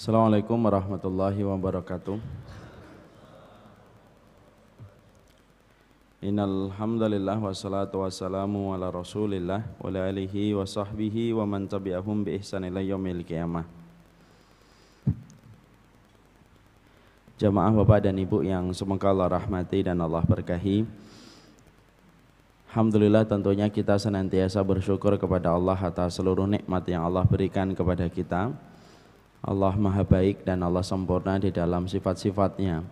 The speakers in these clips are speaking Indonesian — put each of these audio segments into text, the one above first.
Assalamualaikum warahmatullahi wabarakatuh. Innal hamdalillah wassalatu wassalamu ala Rasulillah wa ala alihi wa sahbihi wa man tabi'ahum bi ihsan ila yaumil qiyamah. Jamaah Bapak dan Ibu yang semoga Allah rahmati dan Allah berkahi. Alhamdulillah tentunya kita senantiasa bersyukur kepada Allah atas seluruh nikmat yang Allah berikan kepada kita Allah maha baik dan Allah sempurna di dalam sifat-sifatnya.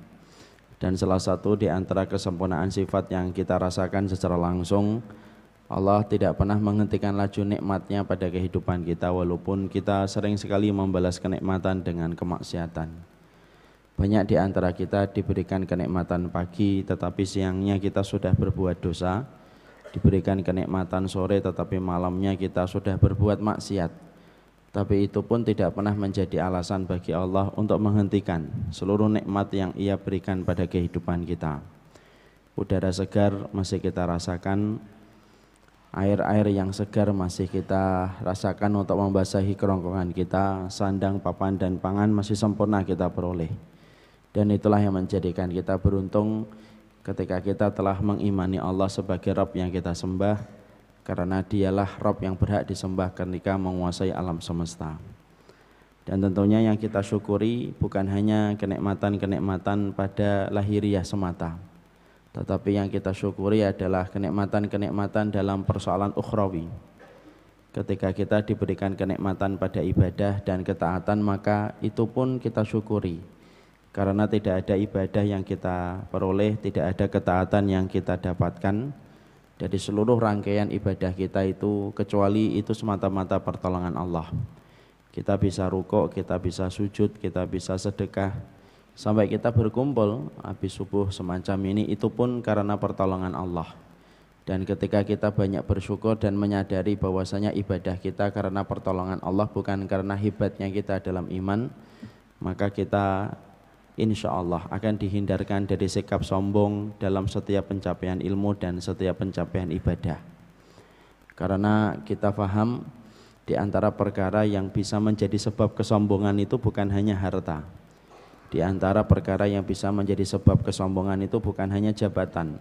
Dan salah satu di antara kesempurnaan sifat yang kita rasakan secara langsung Allah tidak pernah menghentikan laju nikmatnya pada kehidupan kita walaupun kita sering sekali membalas kenikmatan dengan kemaksiatan. Banyak di antara kita diberikan kenikmatan pagi tetapi siangnya kita sudah berbuat dosa. Diberikan kenikmatan sore tetapi malamnya kita sudah berbuat maksiat tapi itu pun tidak pernah menjadi alasan bagi Allah untuk menghentikan seluruh nikmat yang ia berikan pada kehidupan kita. Udara segar masih kita rasakan, air-air yang segar masih kita rasakan untuk membasahi kerongkongan kita, sandang, papan, dan pangan masih sempurna kita peroleh. Dan itulah yang menjadikan kita beruntung ketika kita telah mengimani Allah sebagai Rabb yang kita sembah, karena dialah Rob yang berhak disembah ketika menguasai alam semesta. Dan tentunya yang kita syukuri bukan hanya kenikmatan-kenikmatan pada lahiriah semata, tetapi yang kita syukuri adalah kenikmatan-kenikmatan dalam persoalan ukhrawi. Ketika kita diberikan kenikmatan pada ibadah dan ketaatan, maka itu pun kita syukuri. Karena tidak ada ibadah yang kita peroleh, tidak ada ketaatan yang kita dapatkan, dari seluruh rangkaian ibadah kita itu kecuali itu semata-mata pertolongan Allah. Kita bisa rukuk, kita bisa sujud, kita bisa sedekah sampai kita berkumpul habis subuh semacam ini itu pun karena pertolongan Allah. Dan ketika kita banyak bersyukur dan menyadari bahwasanya ibadah kita karena pertolongan Allah bukan karena hebatnya kita dalam iman, maka kita insya Allah akan dihindarkan dari sikap sombong dalam setiap pencapaian ilmu dan setiap pencapaian ibadah. Karena kita faham di antara perkara yang bisa menjadi sebab kesombongan itu bukan hanya harta. Di antara perkara yang bisa menjadi sebab kesombongan itu bukan hanya jabatan,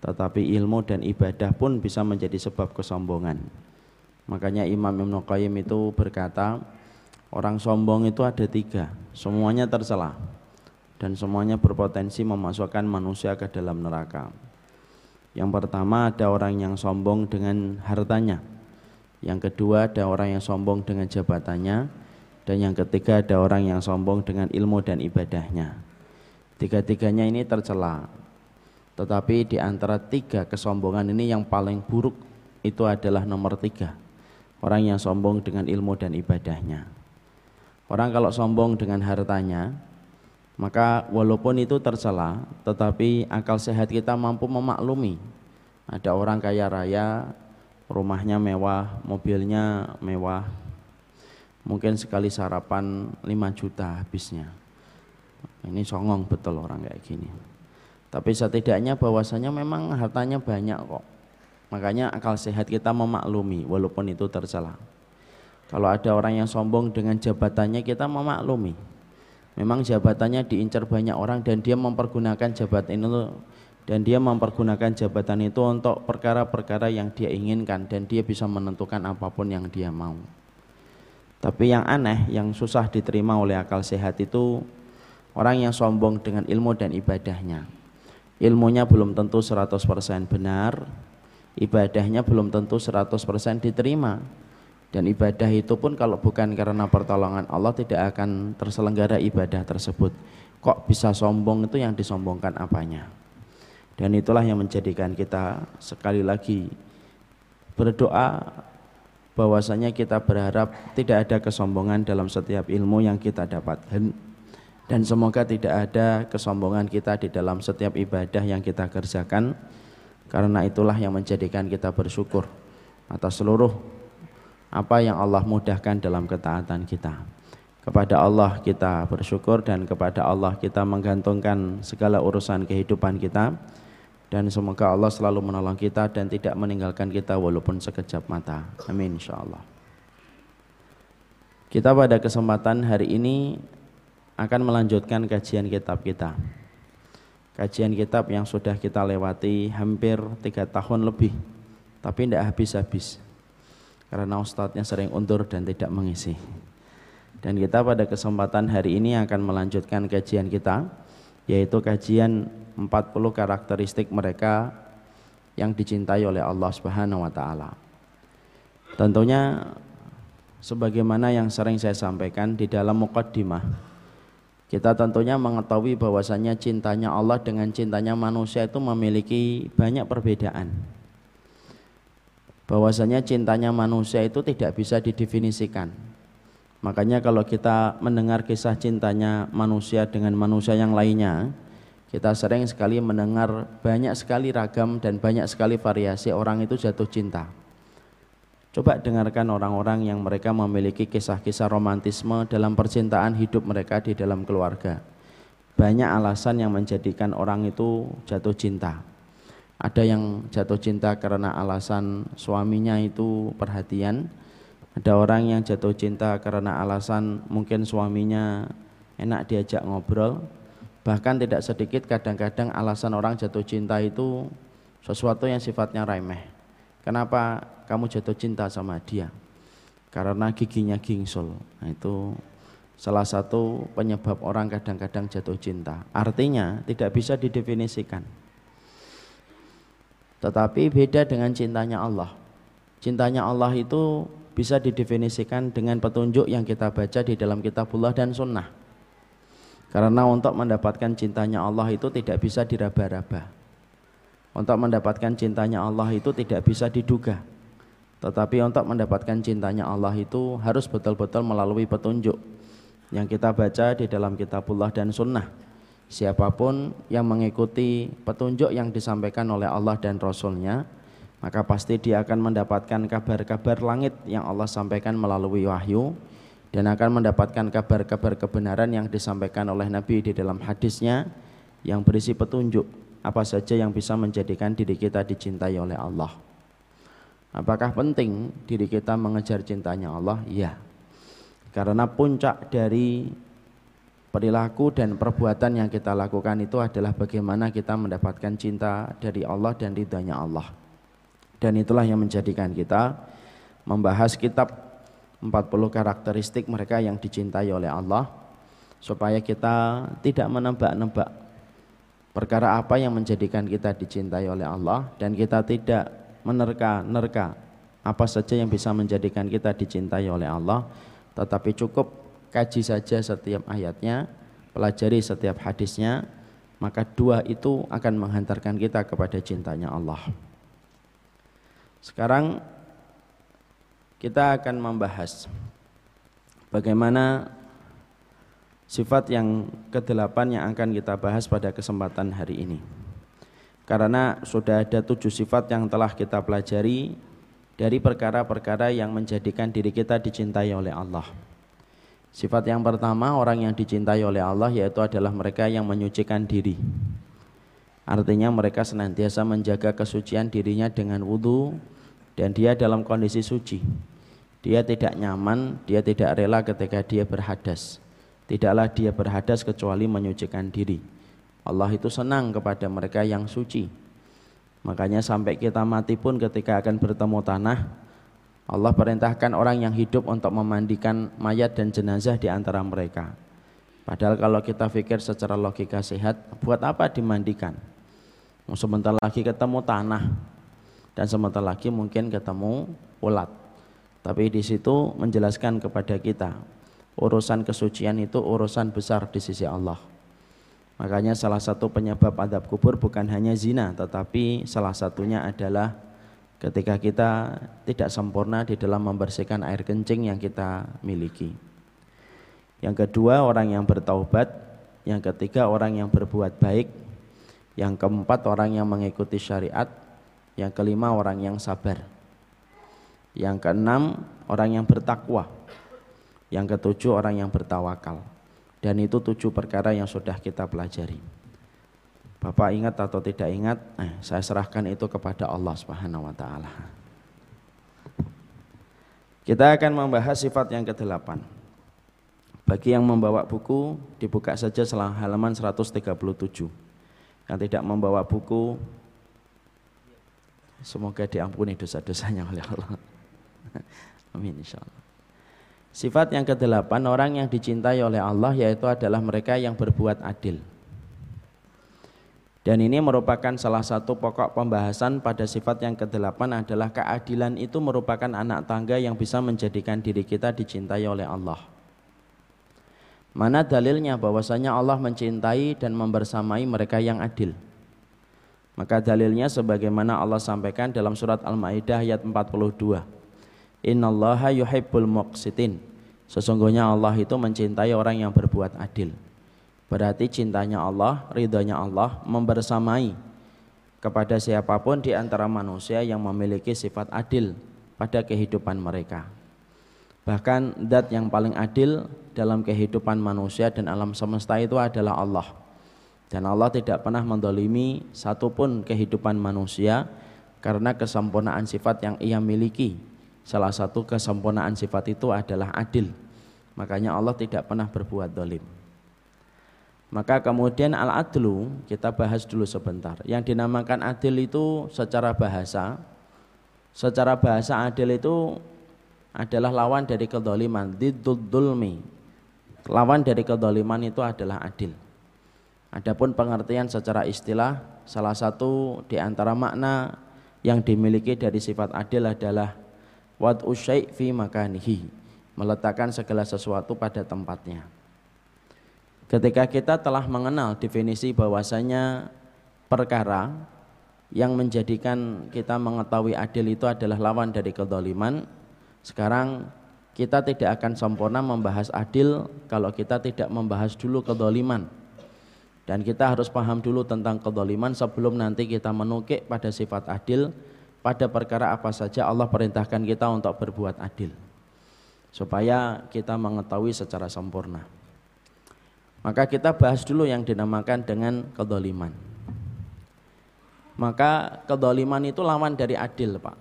tetapi ilmu dan ibadah pun bisa menjadi sebab kesombongan. Makanya Imam Ibn Qayyim itu berkata, orang sombong itu ada tiga, semuanya tercela dan semuanya berpotensi memasukkan manusia ke dalam neraka. Yang pertama ada orang yang sombong dengan hartanya. Yang kedua ada orang yang sombong dengan jabatannya dan yang ketiga ada orang yang sombong dengan ilmu dan ibadahnya. Tiga-tiganya ini tercela. Tetapi di antara tiga kesombongan ini yang paling buruk itu adalah nomor tiga. Orang yang sombong dengan ilmu dan ibadahnya. Orang kalau sombong dengan hartanya, maka walaupun itu tercela, tetapi akal sehat kita mampu memaklumi. Ada orang kaya raya, rumahnya mewah, mobilnya mewah. Mungkin sekali sarapan 5 juta habisnya. Ini songong betul orang kayak gini. Tapi setidaknya bahwasanya memang hartanya banyak kok. Makanya akal sehat kita memaklumi walaupun itu tercela. Kalau ada orang yang sombong dengan jabatannya kita memaklumi memang jabatannya diincar banyak orang dan dia mempergunakan jabatan itu dan dia mempergunakan jabatan itu untuk perkara-perkara yang dia inginkan dan dia bisa menentukan apa pun yang dia mau. Tapi yang aneh, yang susah diterima oleh akal sehat itu orang yang sombong dengan ilmu dan ibadahnya. Ilmunya belum tentu 100% benar, ibadahnya belum tentu 100% diterima dan ibadah itu pun kalau bukan karena pertolongan Allah tidak akan terselenggara ibadah tersebut. Kok bisa sombong itu yang disombongkan apanya? Dan itulah yang menjadikan kita sekali lagi berdoa bahwasanya kita berharap tidak ada kesombongan dalam setiap ilmu yang kita dapatkan dan semoga tidak ada kesombongan kita di dalam setiap ibadah yang kita kerjakan karena itulah yang menjadikan kita bersyukur atas seluruh apa yang Allah mudahkan dalam ketaatan kita. Kepada Allah kita bersyukur dan kepada Allah kita menggantungkan segala urusan kehidupan kita dan semoga Allah selalu menolong kita dan tidak meninggalkan kita walaupun sekejap mata. Amin insyaallah. Kita pada kesempatan hari ini akan melanjutkan kajian kitab kita. Kajian kitab yang sudah kita lewati hampir tiga tahun lebih, tapi tidak habis-habis karena ustadznya sering undur dan tidak mengisi. Dan kita pada kesempatan hari ini akan melanjutkan kajian kita, yaitu kajian 40 karakteristik mereka yang dicintai oleh Allah Subhanahu wa taala. Tentunya sebagaimana yang sering saya sampaikan di dalam mukaddimah kita tentunya mengetahui bahwasanya cintanya Allah dengan cintanya manusia itu memiliki banyak perbedaan. Bahwasanya cintanya manusia itu tidak bisa didefinisikan. Makanya kalau kita mendengar kisah cintanya manusia dengan manusia yang lainnya, kita sering sekali mendengar banyak sekali ragam dan banyak sekali variasi orang itu jatuh cinta. Coba dengarkan orang-orang yang mereka memiliki kisah-kisah romantisme dalam percintaan hidup mereka di dalam keluarga. Banyak alasan yang menjadikan orang itu jatuh cinta. Ada yang jatuh cinta karena alasan suaminya itu perhatian. Ada orang yang jatuh cinta karena alasan mungkin suaminya enak diajak ngobrol. Bahkan tidak sedikit kadang-kadang alasan orang jatuh cinta itu sesuatu yang sifatnya remeh. Kenapa kamu jatuh cinta sama dia karena giginya gingsul. Nah, itu salah satu penyebab orang kadang-kadang jatuh cinta. Artinya tidak bisa didefinisikan. Tetapi beda dengan cintanya Allah. Cintanya Allah itu bisa didefinisikan dengan petunjuk yang kita baca di dalam kitabullah dan sunnah. Karena untuk mendapatkan cintanya Allah itu tidak bisa diraba-raba. Untuk mendapatkan cintanya Allah itu tidak bisa diduga. Tetapi untuk mendapatkan cintanya Allah itu harus betul-betul melalui petunjuk yang kita baca di dalam kitabullah dan sunnah. Siapa pun yang mengikuti petunjuk yang disampaikan oleh Allah dan Rasulnya, maka pasti dia akan mendapatkan kabar-kabar langit yang Allah sampaikan melalui wahyu dan akan mendapatkan kabar-kabar kebenaran yang disampaikan oleh Nabi di dalam hadisnya yang berisi petunjuk apa saja yang bisa menjadikan diri kita dicintai oleh Allah. Apakah penting diri kita mengejar cintanya Allah? Iya. Karena puncak dari perilaku dan perbuatan yang kita lakukan itu adalah bagaimana kita mendapatkan cinta dari Allah dan ridhanya Allah. Dan itulah yang menjadikan kita membahas kitab 40 karakteristik mereka yang dicintai oleh Allah supaya kita tidak menebak-nebak perkara apa yang menjadikan kita dicintai oleh Allah dan kita tidak menerka-nerka apa saja yang bisa menjadikan kita dicintai oleh Allah tetapi cukup kaji saja setiap ayatnya pelajari setiap hadisnya maka dua itu akan menghantarkan kita kepada cintanya Allah sekarang kita akan membahas bagaimana sifat yang kedelapan yang akan kita bahas pada kesempatan hari ini karena sudah ada tujuh sifat yang telah kita pelajari dari perkara-perkara yang menjadikan diri kita dicintai oleh Allah. Sifat yang pertama orang yang dicintai oleh Allah yaitu adalah mereka yang menyucikan diri. Artinya mereka senantiasa menjaga kesucian dirinya dengan wudhu dan dia dalam kondisi suci. Dia tidak nyaman, dia tidak rela ketika dia berhadas. Tidaklah dia berhadas kecuali menyucikan diri. Allah itu senang kepada mereka yang suci. Makanya sampai kita mati pun ketika akan bertemu tanah, Allah perintahkan orang yang hidup untuk memandikan mayat dan jenazah di antara mereka. Padahal kalau kita pikir secara logika sehat, buat apa dimandikan? Sebentar lagi ketemu tanah dan sebentar lagi mungkin ketemu ulat. Tapi di situ menjelaskan kepada kita, urusan kesucian itu urusan besar di sisi Allah. Makanya salah satu penyebab adab kubur bukan hanya zina, tetapi salah satunya adalah ketika kita tidak sempurna di dalam membersihkan air kencing yang kita miliki. Yang kedua orang yang bertaubat, yang ketiga orang yang berbuat baik, yang keempat orang yang mengikuti syariat, yang kelima orang yang sabar. Yang keenam orang yang bertakwa. Yang ketujuh orang yang bertawakal. Dan itu tujuh perkara yang sudah kita pelajari. Bapak ingat atau tidak ingat, eh, saya serahkan itu kepada Allah Subhanahu wa taala. Kita akan membahas sifat yang kedelapan. Bagi yang membawa buku, dibuka saja selang halaman 137. Yang tidak membawa buku, semoga diampuni dosa-dosanya oleh Allah. Amin insyaallah. Sifat yang kedelapan orang yang dicintai oleh Allah yaitu adalah mereka yang berbuat adil. Dan ini merupakan salah satu pokok pembahasan pada sifat yang kedelapan adalah keadilan itu merupakan anak tangga yang bisa menjadikan diri kita dicintai oleh Allah. Mana dalilnya bahwasanya Allah mencintai dan membersamai mereka yang adil? Maka dalilnya sebagaimana Allah sampaikan dalam surat Al-Maidah ayat 42. Innallaha yuhibbul muqsitin. Sesungguhnya Allah itu mencintai orang yang berbuat adil. Berarti cintanya Allah, ridhonya Allah membersamai kepada siapa pun di antara manusia yang memiliki sifat adil pada kehidupan mereka. Bahkan dat yang paling adil dalam kehidupan manusia dan alam semesta itu adalah Allah. Dan Allah tidak pernah mendolimi satupun kehidupan manusia karena kesempurnaan sifat yang ia miliki. Salah satu kesempurnaan sifat itu adalah adil. Makanya Allah tidak pernah berbuat dolim. Maka kemudian al-adlu kita bahas dulu sebentar. Yang dinamakan adil itu secara bahasa, secara bahasa adil itu adalah lawan dari kedoliman, didulmi. Lawan dari kedoliman itu adalah adil. Adapun pengertian secara istilah, salah satu di antara makna yang dimiliki dari sifat adil adalah wad usyai fi makanihi, meletakkan segala sesuatu pada tempatnya. Ketika kita telah mengenal definisi bahwasanya perkara yang menjadikan kita mengetahui adil itu adalah lawan dari kedoliman, sekarang kita tidak akan sempurna membahas adil kalau kita tidak membahas dulu kedoliman. Dan kita harus paham dulu tentang kedoliman sebelum nanti kita menukik pada sifat adil pada perkara apa saja Allah perintahkan kita untuk berbuat adil. Supaya kita mengetahui secara sempurna. Maka kita bahas dulu yang dinamakan dengan kedoliman. Maka kedoliman itu lawan dari adil Pak.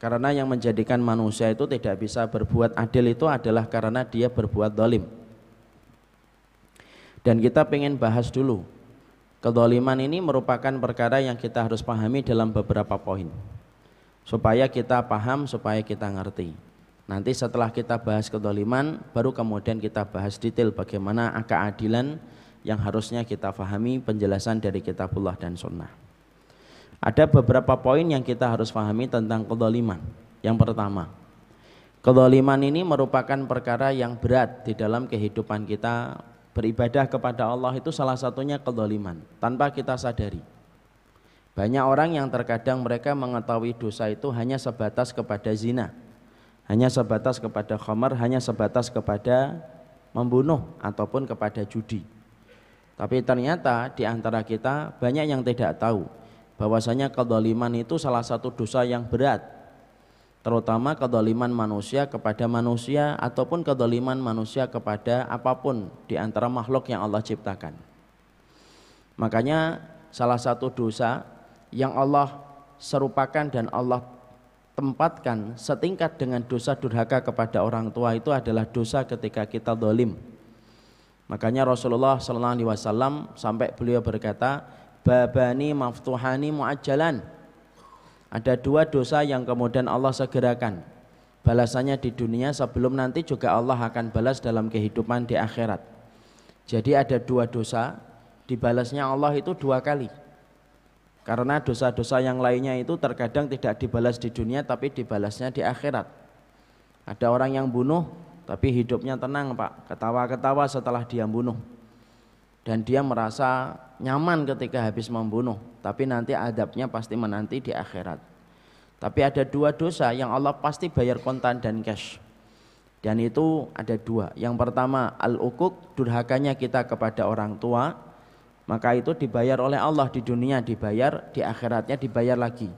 Karena yang menjadikan manusia itu tidak bisa berbuat adil itu adalah karena dia berbuat dolim. Dan kita ingin bahas dulu. Kedoliman ini merupakan perkara yang kita harus pahami dalam beberapa poin. Supaya kita paham, supaya kita ngerti. Nanti setelah kita bahas kedoliman, baru kemudian kita bahas detail bagaimana keadilan yang harusnya kita fahami penjelasan dari kitabullah dan sunnah. Ada beberapa poin yang kita harus fahami tentang kedoliman. Yang pertama, kedoliman ini merupakan perkara yang berat di dalam kehidupan kita beribadah kepada Allah itu salah satunya kedoliman tanpa kita sadari. Banyak orang yang terkadang mereka mengetahui dosa itu hanya sebatas kepada zina hanya sebatas kepada khamar, hanya sebatas kepada membunuh ataupun kepada judi. Tapi ternyata di antara kita banyak yang tidak tahu bahwasanya kedoliman itu salah satu dosa yang berat. Terutama kedoliman manusia kepada manusia ataupun kedoliman manusia kepada apa pun di antara makhluk yang Allah ciptakan. Makanya salah satu dosa yang Allah serupakan dan Allah tempatkan setingkat dengan dosa durhaka kepada orang tua itu adalah dosa ketika kita dolim. Makanya Rasulullah Wasallam sampai beliau berkata, babani maftuhani muajjalan. Ada dua dosa yang kemudian Allah segerakan. Balasannya di dunia sebelum nanti juga Allah akan balas dalam kehidupan di akhirat. Jadi ada dua dosa, dibalasnya Allah itu dua kali. Karena dosa-dosa yang lainnya itu terkadang tidak dibalas di dunia tapi dibalasnya di akhirat. Ada orang yang bunuh tapi hidupnya tenang Pak, ketawa-ketawa setelah dia bunuh. Dan dia merasa nyaman ketika habis membunuh, tapi nanti adabnya pasti menanti di akhirat. Tapi ada dua dosa yang Allah pasti bayar kontan dan cash. Dan itu ada dua. Yang pertama al-ukuk, durhakanya kita kepada orang tua maka itu dibayar oleh Allah di dunia dibayar di akhiratnya dibayar lagi.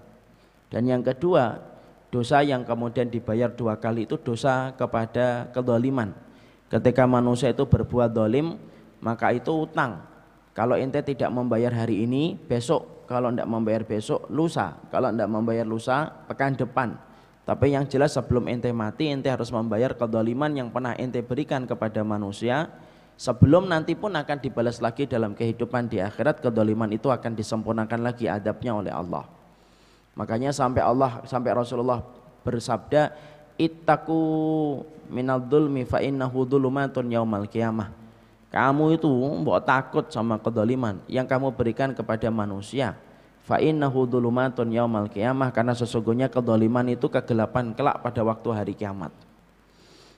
Dan yang kedua dosa yang kemudian dibayar dua kali itu dosa kepada kedoliman ketika manusia itu berbuat dolim maka itu utang. Kalau ente tidak membayar hari ini besok. Kalau tidak membayar besok lusa. Kalau tidak membayar lusa pekan depan. Tapi yang jelas sebelum ente mati ente harus membayar kedoliman yang pernah ente berikan kepada manusia sebelum nanti pun akan dibalas lagi dalam kehidupan di akhirat kedoliman itu akan disempurnakan lagi adabnya oleh Allah. Makanya sampai Allah sampai Rasulullah bersabda ittaku minal dzulmi fa innahu dzulumatun yaumal qiyamah. Kamu itu mbok takut sama kedoliman yang kamu berikan kepada manusia fa innahu dhulumatun yaumal qiyamah karena sesungguhnya kedoliman itu kegelapan kelak pada waktu hari kiamat.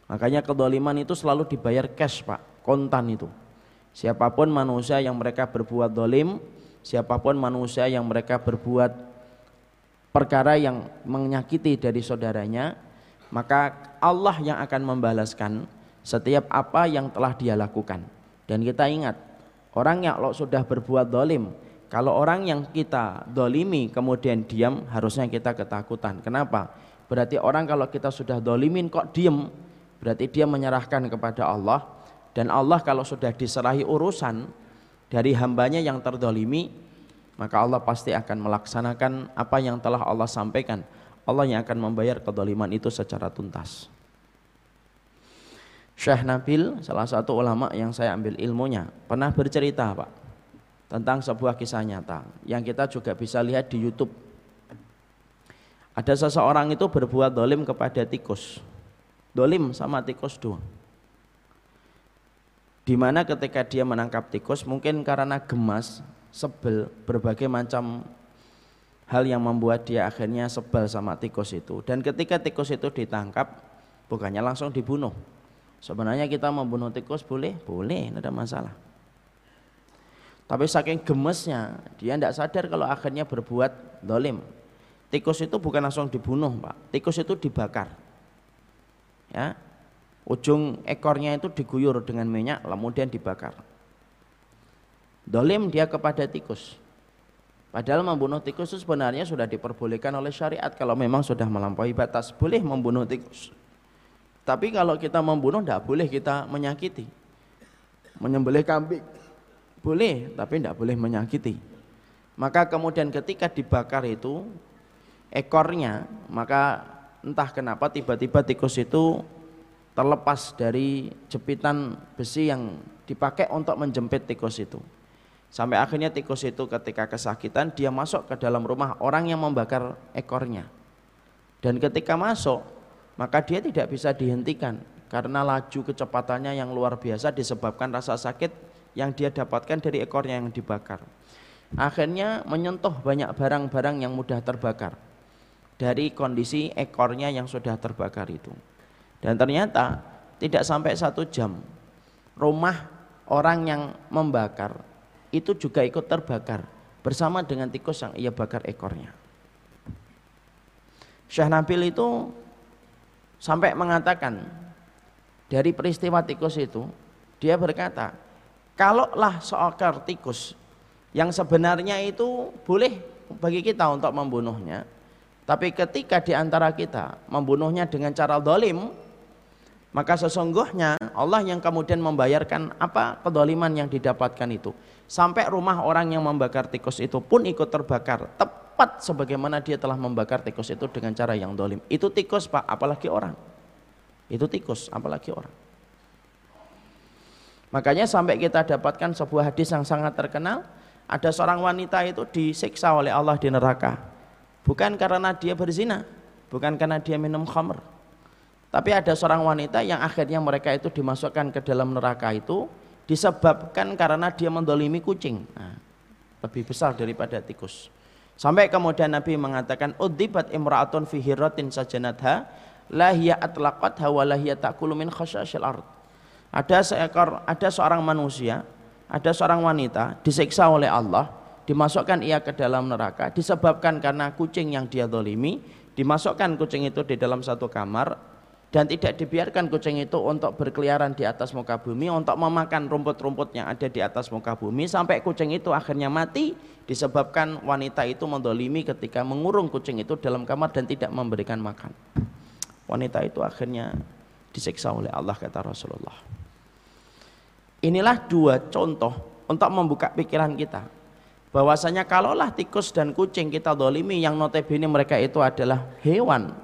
Makanya kedoliman itu selalu dibayar cash pak, kontan itu. Siapa pun manusia yang mereka berbuat dolim, siapa pun manusia yang mereka berbuat perkara yang menyakiti dari saudaranya, maka Allah yang akan membalaskan setiap apa yang telah dia lakukan. Dan kita ingat, orang yang sudah berbuat dolim, kalau orang yang kita dolimi kemudian diam harusnya kita ketakutan. Kenapa? Berarti orang kalau kita sudah dolimin kok diam berarti dia menyerahkan kepada Allah dan Allah kalau sudah diserahi urusan dari hambanya yang terdolimi maka Allah pasti akan melaksanakan apa yang telah Allah sampaikan. Allah yang akan membayar kedoliman itu secara tuntas. Syekh Nabil, salah satu ulama yang saya ambil ilmunya, pernah bercerita, Pak tentang sebuah kisah nyata yang kita juga bisa lihat di YouTube. Ada seseorang itu berbuat dolim kepada tikus. Dolim sama tikus doang. Di mana ketika dia menangkap tikus mungkin karena gemas, sebel, berbagai macam hal yang membuat dia akhirnya sebel sama tikus itu. Dan ketika tikus itu ditangkap, bukannya langsung dibunuh. Sebenarnya kita membunuh tikus boleh? Boleh, tidak ada masalah. Tapi saking gemesnya, dia tidak sadar kalau akhirnya berbuat dolim. Tikus itu bukan langsung dibunuh, Pak. Tikus itu dibakar. Ya, ujung ekornya itu diguyur dengan minyak, kemudian dibakar. Dolim dia kepada tikus. Padahal membunuh tikus itu sebenarnya sudah diperbolehkan oleh syariat kalau memang sudah melampaui batas. Boleh membunuh tikus. Tapi kalau kita membunuh tidak boleh kita menyakiti. Menyembelih kambing boleh, tapi tidak boleh menyakiti. Maka kemudian ketika dibakar itu ekornya, maka entah kenapa tiba-tiba tikus itu terlepas dari jepitan besi yang dipakai untuk menjepit tikus itu. Sampai akhirnya tikus itu ketika kesakitan dia masuk ke dalam rumah orang yang membakar ekornya. Dan ketika masuk, maka dia tidak bisa dihentikan karena laju kecepatannya yang luar biasa disebabkan rasa sakit yang dia dapatkan dari ekornya yang dibakar. Akhirnya menyentuh banyak barang-barang yang mudah terbakar dari kondisi ekornya yang sudah terbakar itu. Dan ternyata tidak sampai satu jam rumah orang yang membakar itu juga ikut terbakar bersama dengan tikus yang ia bakar ekornya. Syekh Nabil itu sampai mengatakan dari peristiwa tikus itu dia berkata Kalaulah seekor tikus yang sebenarnya itu boleh bagi kita untuk membunuhnya, tapi ketika di antara kita membunuhnya dengan cara dolim, maka sesungguhnya Allah yang kemudian membayarkan apa kedoliman yang didapatkan itu. Sampai rumah orang yang membakar tikus itu pun ikut terbakar. Tepat sebagaimana dia telah membakar tikus itu dengan cara yang dolim. Itu tikus pak, apalagi orang. Itu tikus, apalagi orang. Makanya sampai kita dapatkan sebuah hadis yang sangat terkenal, ada seorang wanita itu disiksa oleh Allah di neraka. Bukan karena dia berzina, bukan karena dia minum khamr. Tapi ada seorang wanita yang akhirnya mereka itu dimasukkan ke dalam neraka itu disebabkan karena dia mendolimi kucing. Nah, lebih besar daripada tikus. Sampai kemudian Nabi mengatakan udibat imra'atun fi hiratin sajanatha la hiya atlaqatha wa ta'kulu min khasyasyil ada seekor ada seorang manusia ada seorang wanita disiksa oleh Allah dimasukkan ia ke dalam neraka disebabkan karena kucing yang dia dolimi dimasukkan kucing itu di dalam satu kamar dan tidak dibiarkan kucing itu untuk berkeliaran di atas muka bumi untuk memakan rumput-rumput yang ada di atas muka bumi sampai kucing itu akhirnya mati disebabkan wanita itu mendolimi ketika mengurung kucing itu dalam kamar dan tidak memberikan makan wanita itu akhirnya disiksa oleh Allah kata Rasulullah Inilah dua contoh untuk membuka pikiran kita. Bahwasanya kalaulah tikus dan kucing kita dolimi yang notabene mereka itu adalah hewan.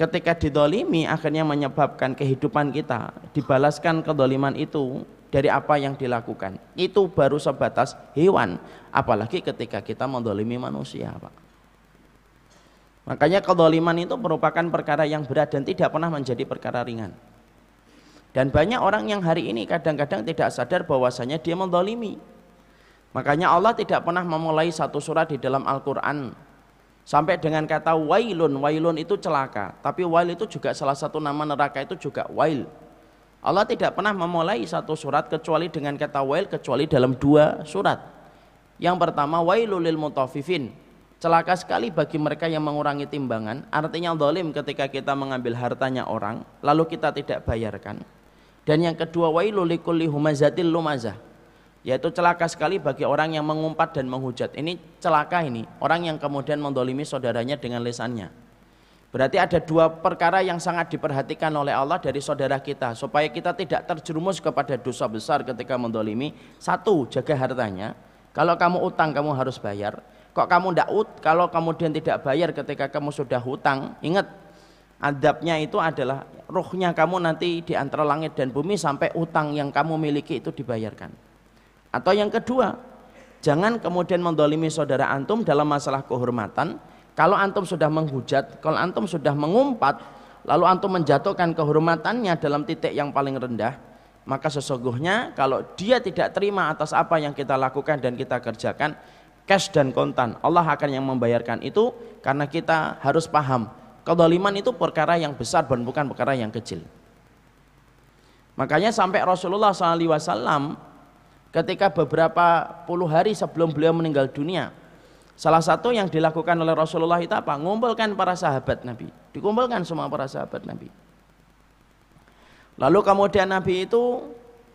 Ketika didolimi akhirnya menyebabkan kehidupan kita. Dibalaskan kedoliman itu dari apa yang dilakukan. Itu baru sebatas hewan. Apalagi ketika kita mendolimi manusia Pak. Makanya kedoliman itu merupakan perkara yang berat dan tidak pernah menjadi perkara ringan. Dan banyak orang yang hari ini kadang-kadang tidak sadar bahwasanya dia mendolimi. Makanya Allah tidak pernah memulai satu surat di dalam Al-Quran Sampai dengan kata wailun, wailun itu celaka. Tapi wail itu juga salah satu nama neraka itu juga wail. Allah tidak pernah memulai satu surat kecuali dengan kata wail kecuali dalam dua surat. Yang pertama wailul lil mutafifin. Celaka sekali bagi mereka yang mengurangi timbangan. Artinya dolim ketika kita mengambil hartanya orang lalu kita tidak bayarkan. Dan yang kedua wailul likulli humazatil lumazah yaitu celaka sekali bagi orang yang mengumpat dan menghujat. Ini celaka ini orang yang kemudian mendolimi saudaranya dengan lesannya berarti ada dua perkara yang sangat diperhatikan oleh Allah dari saudara kita supaya kita tidak terjerumus kepada dosa besar ketika mendolimi. Satu jaga hartanya. Kalau kamu utang kamu harus bayar. Kok kamu tidak ut kalau kemudian tidak bayar ketika kamu sudah hutang ingat adabnya itu adalah rohnya kamu nanti di antara langit dan bumi sampai utang yang kamu miliki itu dibayarkan atau yang kedua, jangan kemudian mendolimi saudara antum dalam masalah kehormatan. Kalau antum sudah menghujat, kalau antum sudah mengumpat, lalu antum menjatuhkan kehormatannya dalam titik yang paling rendah, maka sesungguhnya kalau dia tidak terima atas apa yang kita lakukan dan kita kerjakan, cash dan kontan, Allah akan yang membayarkan itu karena kita harus paham, kedoliman itu perkara yang besar dan bukan perkara yang kecil. Makanya sampai Rasulullah SAW ketika beberapa puluh hari sebelum beliau meninggal dunia salah satu yang dilakukan oleh Rasulullah itu apa? ngumpulkan para sahabat Nabi. Dikumpulkan semua para sahabat Nabi. Lalu kemudian Nabi itu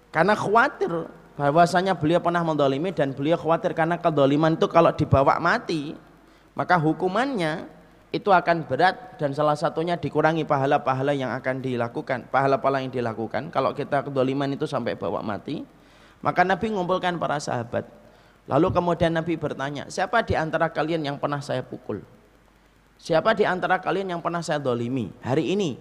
karena khawatir bahwasanya beliau pernah mendolimi dan beliau khawatir karena kedoliman itu kalau dibawa mati maka hukumannya itu akan berat dan salah satunya dikurangi pahala-pahala yang akan dilakukan pahala-pahala yang dilakukan. Kalau kita kedoliman itu sampai bawa mati maka Nabi mengumpulkan para sahabat. Lalu kemudian Nabi bertanya, siapa di antara kalian yang pernah saya pukul? Siapa di antara kalian yang pernah saya dolimi? Hari ini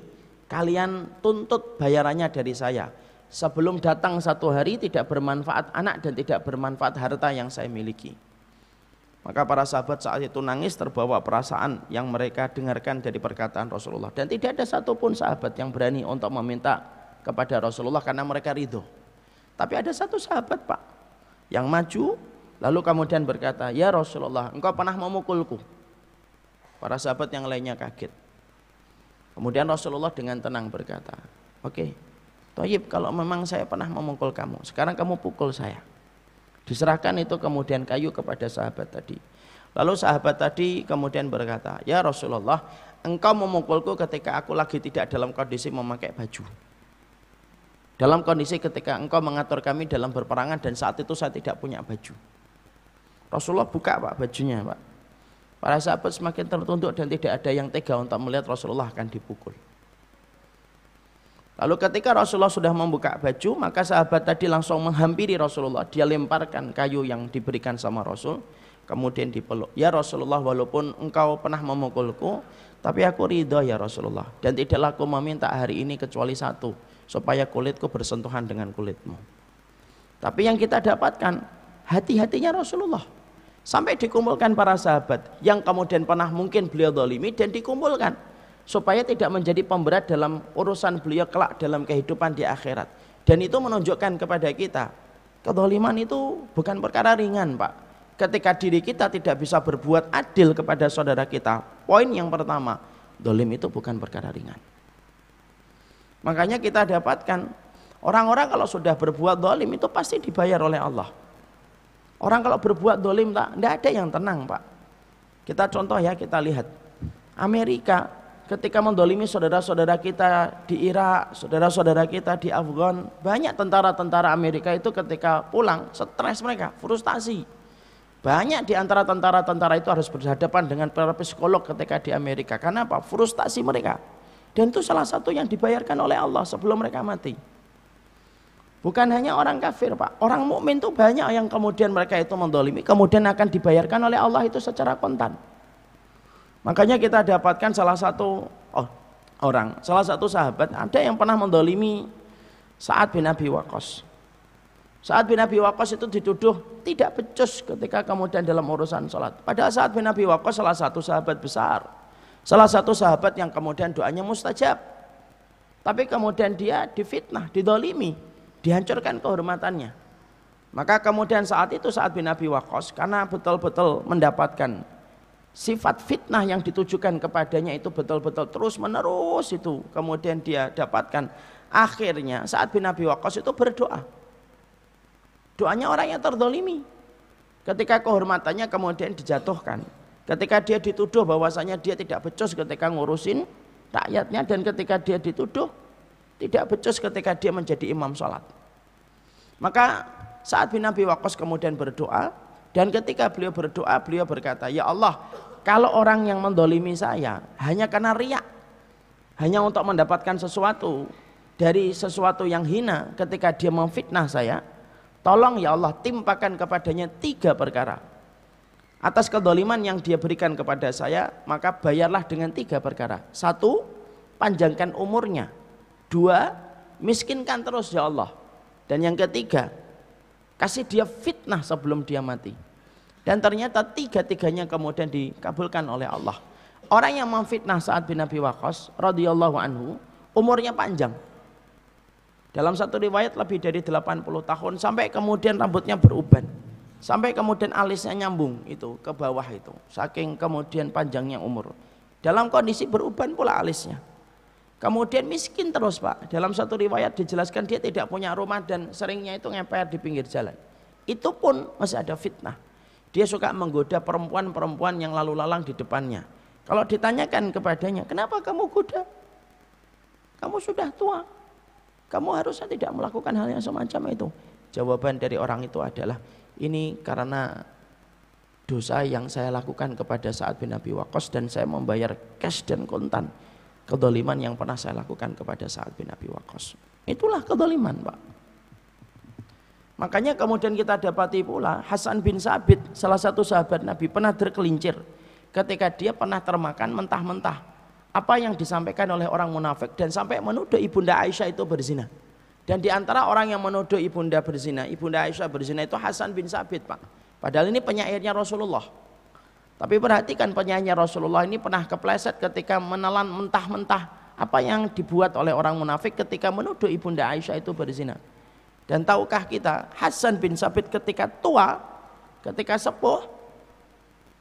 kalian tuntut bayarannya dari saya. Sebelum datang satu hari tidak bermanfaat anak dan tidak bermanfaat harta yang saya miliki. Maka para sahabat saat itu nangis terbawa perasaan yang mereka dengarkan dari perkataan Rasulullah. Dan tidak ada satupun sahabat yang berani untuk meminta kepada Rasulullah karena mereka ridho. Tapi ada satu sahabat pak yang maju lalu kemudian berkata, ya Rasulullah engkau pernah memukulku. Para sahabat yang lainnya kaget. Kemudian Rasulullah dengan tenang berkata, oke, okay, Toyib kalau memang saya pernah memukul kamu, sekarang kamu pukul saya. Diserahkan itu kemudian kayu kepada sahabat tadi. Lalu sahabat tadi kemudian berkata, ya Rasulullah, engkau memukulku ketika aku lagi tidak dalam kondisi memakai baju. Dalam kondisi ketika engkau mengatur kami dalam berperangan dan saat itu saya tidak punya baju. Rasulullah buka pak bajunya pak. Para sahabat semakin tertunduk dan tidak ada yang tega untuk melihat Rasulullah akan dipukul. Lalu ketika Rasulullah sudah membuka baju, maka sahabat tadi langsung menghampiri Rasulullah. Dia lemparkan kayu yang diberikan sama Rasul, kemudian dipeluk. Ya Rasulullah, walaupun engkau pernah memukulku, tapi aku ridho ya Rasulullah. Dan tidaklah aku meminta hari ini kecuali satu, supaya kulitku bersentuhan dengan kulitmu. Tapi yang kita dapatkan hati-hatinya Rasulullah. Sampai dikumpulkan para sahabat yang kemudian pernah mungkin beliau dolimi dan dikumpulkan supaya tidak menjadi pemberat dalam urusan beliau kelak dalam kehidupan di akhirat. Dan itu menunjukkan kepada kita kedoliman itu bukan perkara ringan Pak. Ketika diri kita tidak bisa berbuat adil kepada saudara kita. Poin yang pertama, dolim itu bukan perkara ringan. Makanya kita dapatkan orang-orang kalau sudah berbuat dolim itu pasti dibayar oleh Allah. Orang kalau berbuat dolim tak, tidak ada yang tenang pak. Kita contoh ya kita lihat Amerika ketika mendolimi saudara-saudara kita di Irak, saudara-saudara kita di Afgan, banyak tentara-tentara Amerika itu ketika pulang stres mereka, frustasi. Banyak di antara tentara-tentara itu harus berhadapan dengan para psikolog ketika di Amerika. Karena apa? Frustasi mereka. Dan itu salah satu yang dibayarkan oleh Allah sebelum mereka mati. Bukan hanya orang kafir, Pak. Orang mukmin itu banyak yang kemudian mereka itu mendolimi, kemudian akan dibayarkan oleh Allah itu secara kontan. Makanya kita dapatkan salah satu, oh orang. Salah satu sahabat ada yang pernah mendolimi saat bin Abi Waqqas. Saat bin Abi Waqqas itu dituduh tidak becus ketika kemudian dalam urusan sholat. Padahal saat bin Abi Waqqas salah satu sahabat besar. Salah satu sahabat yang kemudian doanya mustajab. Tapi kemudian dia difitnah, didolimi, dihancurkan kehormatannya. Maka kemudian saat itu saat bin Abi Waqqas karena betul-betul mendapatkan sifat fitnah yang ditujukan kepadanya itu betul-betul terus menerus itu kemudian dia dapatkan akhirnya saat bin Abi Waqqas itu berdoa Doanya orang yang terdolimi. Ketika kehormatannya kemudian dijatuhkan. Ketika dia dituduh bahwasanya dia tidak becus ketika ngurusin rakyatnya dan ketika dia dituduh tidak becus ketika dia menjadi imam sholat. Maka saat bin Nabi Waqqas kemudian berdoa dan ketika beliau berdoa beliau berkata, Ya Allah kalau orang yang mendolimi saya hanya karena riak, hanya untuk mendapatkan sesuatu dari sesuatu yang hina ketika dia memfitnah saya, Tolong ya Allah timpakan kepadanya tiga perkara. Atas kedoliman yang dia berikan kepada saya, maka bayarlah dengan tiga perkara. Satu, panjangkan umurnya. Dua, miskinkan terus ya Allah. Dan yang ketiga, kasih dia fitnah sebelum dia mati. Dan ternyata tiga-tiganya kemudian dikabulkan oleh Allah. Orang yang memfitnah saat bin Nabi Waqqas radhiyallahu anhu, umurnya panjang. Dalam satu riwayat lebih dari 80 tahun sampai kemudian rambutnya beruban. Sampai kemudian alisnya nyambung itu ke bawah itu. Saking kemudian panjangnya umur. Dalam kondisi beruban pula alisnya. Kemudian miskin terus Pak. Dalam satu riwayat dijelaskan dia tidak punya rumah dan seringnya itu ngeper di pinggir jalan. Itu pun masih ada fitnah. Dia suka menggoda perempuan-perempuan yang lalu lalang di depannya. Kalau ditanyakan kepadanya, kenapa kamu goda? Kamu sudah tua, kamu harusnya tidak melakukan hal yang semacam itu. Jawaban dari orang itu adalah ini karena dosa yang saya lakukan kepada saat bin Abi Waqqas dan saya membayar cash dan kontan kedoliman yang pernah saya lakukan kepada saat bin Abi Waqqas. Itulah kedoliman Pak. Makanya kemudian kita dapati pula Hasan bin Sabit salah satu sahabat Nabi pernah terkelincir ketika dia pernah termakan mentah-mentah apa yang disampaikan oleh orang munafik dan sampai menuduh ibunda Aisyah itu berzina. Dan di antara orang yang menuduh ibunda berzina, ibunda Aisyah berzina itu Hasan bin Sabit, Pak. Padahal ini penyairnya Rasulullah. Tapi perhatikan penyairnya Rasulullah ini pernah kepleset ketika menelan mentah-mentah apa yang dibuat oleh orang munafik ketika menuduh ibunda Aisyah itu berzina. Dan tahukah kita Hasan bin Sabit ketika tua, ketika sepuh,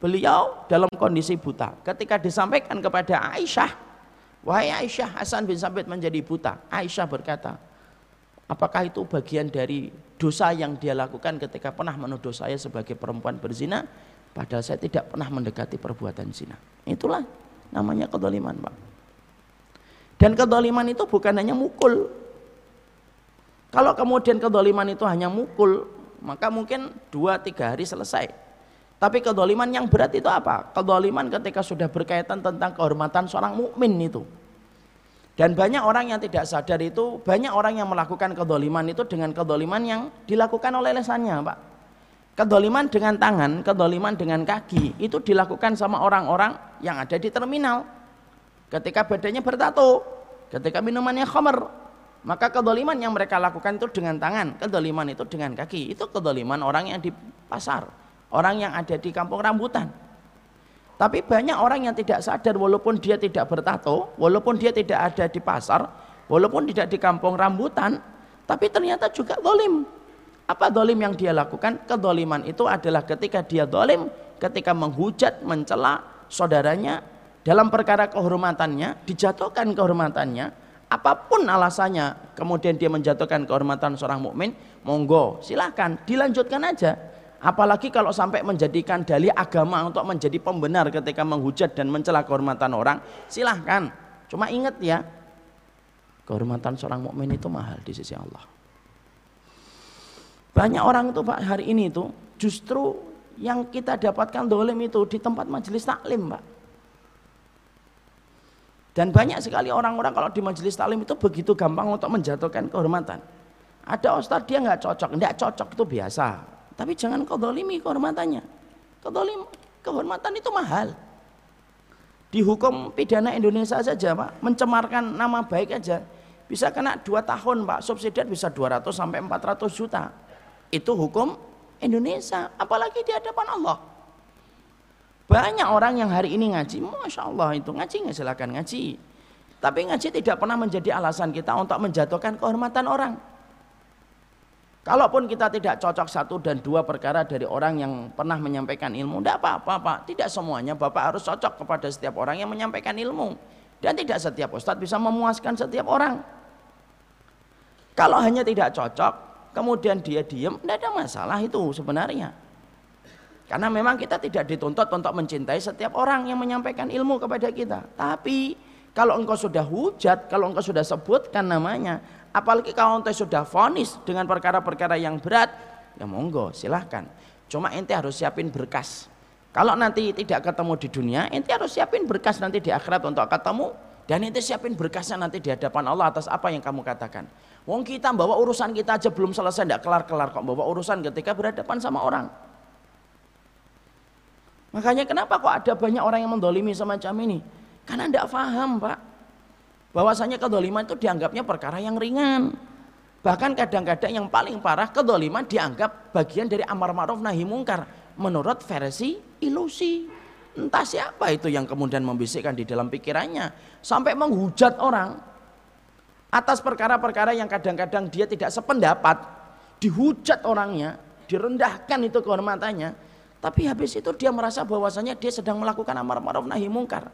Beliau dalam kondisi buta. Ketika disampaikan kepada Aisyah, wahai Aisyah, Hasan bin Sabit menjadi buta. Aisyah berkata, apakah itu bagian dari dosa yang dia lakukan ketika pernah menuduh saya sebagai perempuan berzina, padahal saya tidak pernah mendekati perbuatan zina. Itulah namanya kedoliman, Pak. Dan kedoliman itu bukan hanya mukul. Kalau kemudian kedoliman itu hanya mukul, maka mungkin dua tiga hari selesai. Tapi kedoliman yang berat itu apa? Kedoliman ketika sudah berkaitan tentang kehormatan seorang mukmin itu. Dan banyak orang yang tidak sadar itu, banyak orang yang melakukan kedoliman itu dengan kedoliman yang dilakukan oleh lesannya, Pak. Kedoliman dengan tangan, kedoliman dengan kaki, itu dilakukan sama orang-orang yang ada di terminal. Ketika badannya bertato, ketika minumannya khamer, maka kedoliman yang mereka lakukan itu dengan tangan, kedoliman itu dengan kaki, itu kedoliman orang yang di pasar orang yang ada di kampung rambutan. Tapi banyak orang yang tidak sadar walaupun dia tidak bertato, walaupun dia tidak ada di pasar, walaupun tidak di kampung rambutan, tapi ternyata juga dolim. Apa dolim yang dia lakukan? Kedoliman itu adalah ketika dia dolim, ketika menghujat, mencela saudaranya dalam perkara kehormatannya, dijatuhkan kehormatannya, apa pun alasannya, kemudian dia menjatuhkan kehormatan seorang mukmin, monggo, silahkan, dilanjutkan aja Apalagi kalau sampai menjadikan dalih agama untuk menjadi pembenar ketika menghujat dan mencela kehormatan orang, silahkan. Cuma ingat ya, kehormatan seorang mukmin itu mahal di sisi Allah. Banyak orang itu Pak hari ini itu justru yang kita dapatkan dolim itu di tempat majelis taklim Pak. Dan banyak sekali orang-orang kalau di majelis taklim itu begitu gampang untuk menjatuhkan kehormatan. Ada ustadz dia nggak cocok, nggak cocok itu biasa. Tapi jangan kau dolimi kehormatannya. Kau dolim, kehormatan itu mahal. Dihukum pidana Indonesia saja Pak, mencemarkan nama baik aja bisa kena 2 tahun Pak, subsidi bisa 200 sampai 400 juta. Itu hukum Indonesia, apalagi di hadapan Allah. Banyak orang yang hari ini ngaji, Masya Allah itu ngaji nggak silakan ngaji. Tapi ngaji tidak pernah menjadi alasan kita untuk menjatuhkan kehormatan orang. Kalaupun kita tidak cocok satu dan dua perkara dari orang yang pernah menyampaikan ilmu, tidak apa-apa Pak. Tidak semuanya Bapak harus cocok kepada setiap orang yang menyampaikan ilmu. Dan tidak setiap ustadz bisa memuaskan setiap orang. Kalau hanya tidak cocok, kemudian dia diem, tidak ada masalah itu sebenarnya. Karena memang kita tidak dituntut untuk mencintai setiap orang yang menyampaikan ilmu kepada kita. Tapi kalau engkau sudah hujat, kalau engkau sudah sebutkan namanya, Apalagi kalau ente sudah vonis dengan perkara-perkara yang berat, ya monggo silahkan. Cuma ente harus siapin berkas. Kalau nanti tidak ketemu di dunia, ente harus siapin berkas nanti di akhirat untuk ketemu dan ente siapin berkasnya nanti di hadapan Allah atas apa yang kamu katakan. Wong kita bawa urusan kita aja belum selesai, tidak kelar-kelar kok bawa urusan ketika berhadapan sama orang. Makanya kenapa kok ada banyak orang yang mendolimi semacam ini? Karena tidak paham pak bahwasanya kedoliman itu dianggapnya perkara yang ringan. Bahkan kadang-kadang yang paling parah kedoliman dianggap bagian dari amar ma'ruf nahi mungkar menurut versi ilusi. Entah siapa itu yang kemudian membisikkan di dalam pikirannya sampai menghujat orang atas perkara-perkara yang kadang-kadang dia tidak sependapat, dihujat orangnya, direndahkan itu kehormatannya, tapi habis itu dia merasa bahwasanya dia sedang melakukan amar ma'ruf nahi mungkar.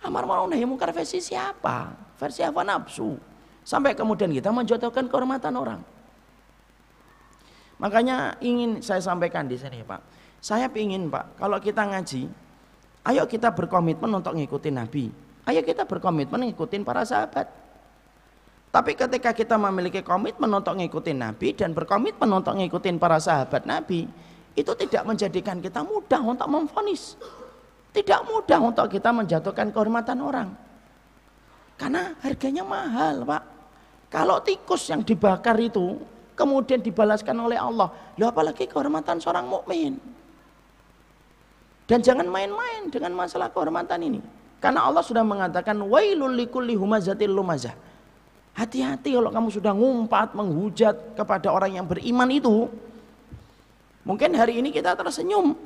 Amar ma'ruf nahi mungkar versi siapa? Versi apa nafsu. Sampai kemudian kita menjatuhkan kehormatan orang. Makanya ingin saya sampaikan di sini Pak. Saya ingin Pak, kalau kita ngaji, ayo kita berkomitmen untuk ngikutin Nabi. Ayo kita berkomitmen ngikutin para sahabat. Tapi ketika kita memiliki komitmen untuk ngikutin Nabi dan berkomitmen untuk ngikutin para sahabat Nabi, itu tidak menjadikan kita mudah untuk memfonis. Tidak mudah untuk kita menjatuhkan kehormatan orang. Karena harganya mahal, Pak. Kalau tikus yang dibakar itu kemudian dibalaskan oleh Allah, ya apalagi kehormatan seorang mukmin. Dan jangan main-main dengan masalah kehormatan ini. Karena Allah sudah mengatakan wailul likulli humazatil. Hati-hati kalau kamu sudah ngumpat, menghujat kepada orang yang beriman itu. Mungkin hari ini kita tersenyum,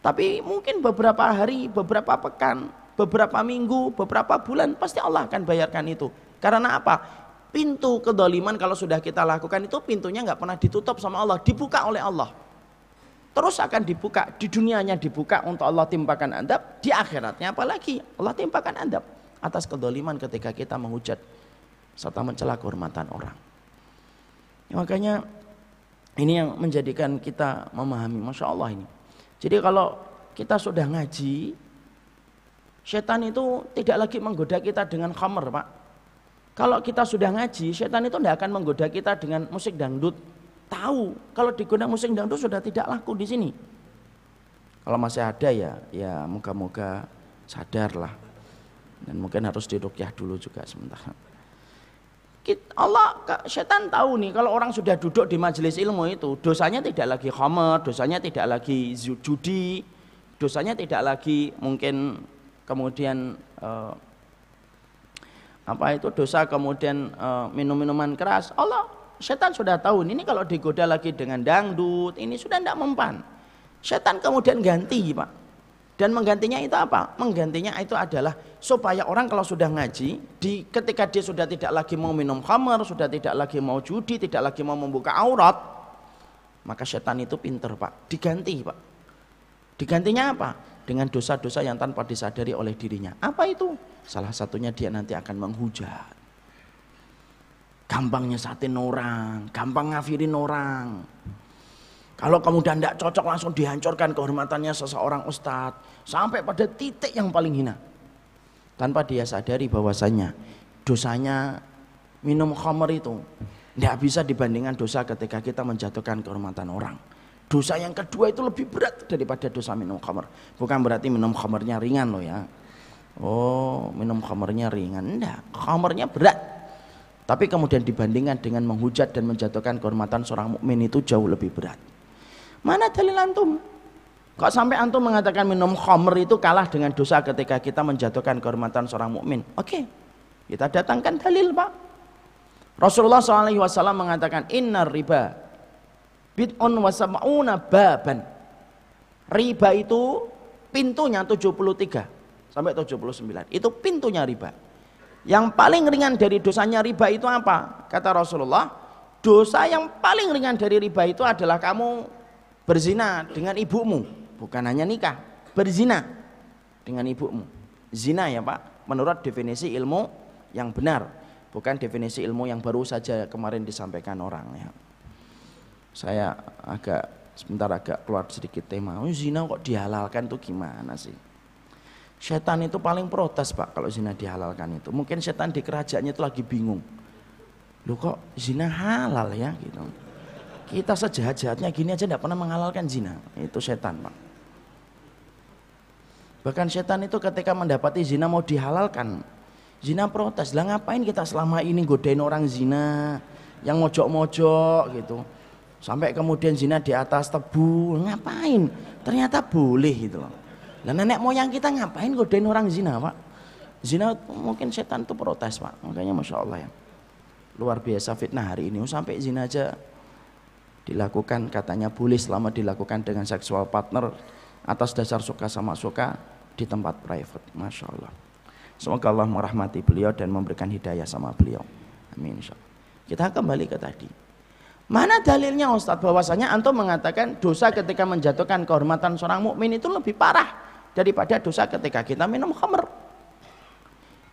tapi mungkin beberapa hari, beberapa pekan, beberapa minggu, beberapa bulan pasti Allah akan bayarkan itu. Karena apa? Pintu kedoliman kalau sudah kita lakukan itu pintunya nggak pernah ditutup sama Allah, dibuka oleh Allah. Terus akan dibuka, di dunianya dibuka untuk Allah timpakan andap, di akhiratnya apalagi Allah timpakan andap atas kedoliman ketika kita menghujat serta mencela kehormatan orang. Ya, makanya ini yang menjadikan kita memahami, masya Allah ini. Jadi kalau kita sudah ngaji, setan itu tidak lagi menggoda kita dengan khamer, Pak. Kalau kita sudah ngaji, setan itu tidak akan menggoda kita dengan musik dangdut. Tahu, kalau digoda musik dangdut sudah tidak laku di sini. Kalau masih ada ya, ya moga-moga sadarlah. Dan mungkin harus dirukyah dulu juga sementara. Allah setan tahu nih kalau orang sudah duduk di majelis ilmu itu dosanya tidak lagi khamer, dosanya tidak lagi judi, dosanya tidak lagi mungkin kemudian uh, apa itu dosa kemudian uh, minum-minuman keras. Allah setan sudah tahu ini kalau digoda lagi dengan dangdut ini sudah tidak mempan. Setan kemudian ganti, Pak. Dan menggantinya itu apa? Menggantinya itu adalah supaya orang kalau sudah ngaji, di ketika dia sudah tidak lagi mau minum khamar, sudah tidak lagi mau judi, tidak lagi mau membuka aurat, maka setan itu pinter pak, diganti pak. Digantinya apa? Dengan dosa-dosa yang tanpa disadari oleh dirinya. Apa itu? Salah satunya dia nanti akan menghujat. Gampang nyesatin orang, gampang ngafirin orang. Kalau kemudian tidak cocok langsung dihancurkan kehormatannya seseorang ustadz. Sampai pada titik yang paling hina. Tanpa dia sadari bahwasanya dosanya minum khamr itu tidak bisa dibandingkan dosa ketika kita menjatuhkan kehormatan orang. Dosa yang kedua itu lebih berat daripada dosa minum khamr. Bukan berarti minum khamrnya ringan loh ya. Oh minum khamrnya ringan. Enggak, khamrnya berat. Tapi kemudian dibandingkan dengan menghujat dan menjatuhkan kehormatan seorang mukmin itu jauh lebih berat. Mana dalil antum? Kok sampai antum mengatakan minum khamr itu kalah dengan dosa ketika kita menjatuhkan kehormatan seorang mukmin? Oke, kita datangkan dalil pak. Rasulullah SAW mengatakan inna riba bid'un wasam'una baban. Riba itu pintunya 73 sampai 79. Itu pintunya riba. Yang paling ringan dari dosanya riba itu apa? Kata Rasulullah, dosa yang paling ringan dari riba itu adalah kamu berzina dengan ibumu bukan hanya nikah, berzina dengan ibumu. Zina ya Pak, menurut definisi ilmu yang benar, bukan definisi ilmu yang baru saja kemarin disampaikan orang ya. Saya agak sebentar agak keluar sedikit tema. Oh, zina kok dihalalkan tuh gimana sih? Setan itu paling protes pak kalau zina dihalalkan itu. Mungkin setan di kerajaannya itu lagi bingung. Loh kok zina halal ya gitu. Kita sejahat-jahatnya gini aja tidak pernah menghalalkan zina. Itu setan pak. Bahkan setan itu ketika mendapati zina mau dihalalkan, zina protes. Lah ngapain kita selama ini godain orang zina yang mojok-mojok gitu. Sampai kemudian zina di atas tebu, ngapain? Ternyata boleh gitu loh. Lah nenek moyang kita ngapain godain orang zina, Pak? Zina mungkin setan itu protes, Pak. Makanya Masya Allah ya. Luar biasa fitnah hari ini. Sampai zina aja dilakukan katanya boleh selama dilakukan dengan seksual partner atas dasar suka sama suka di tempat private. Masya Allah. Semoga Allah merahmati beliau dan memberikan hidayah sama beliau. Amin. Insya Allah. Kita kembali ke tadi. Mana dalilnya Ustadz bahwasanya antum mengatakan dosa ketika menjatuhkan kehormatan seorang mukmin itu lebih parah daripada dosa ketika kita minum khamr.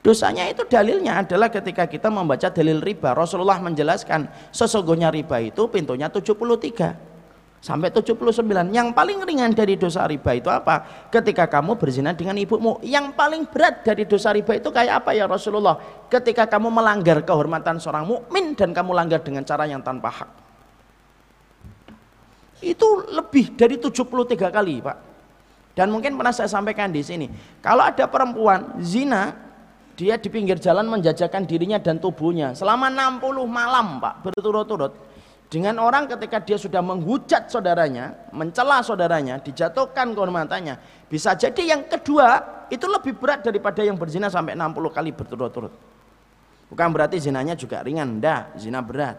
Dosanya itu dalilnya adalah ketika kita membaca dalil riba. Rasulullah menjelaskan sesungguhnya riba itu pintunya 73 sampai 79 yang paling ringan dari dosa riba itu apa? Ketika kamu berzina dengan ibumu. Yang paling berat dari dosa riba itu kayak apa ya Rasulullah? Ketika kamu melanggar kehormatan seorang mukmin dan kamu langgar dengan cara yang tanpa hak. Itu lebih dari 73 kali Pak. Dan mungkin pernah saya sampaikan di sini kalau ada perempuan zina dia di pinggir jalan menjajakan dirinya dan tubuhnya selama 60 malam Pak berturut-turut dengan orang ketika dia sudah menghujat saudaranya, mencela saudaranya, dijatuhkan kehormatannya. Bisa jadi yang kedua itu lebih berat daripada yang berzina sampai 60 kali berturut-turut. Bukan berarti zinanya juga ringan, enggak, zina berat.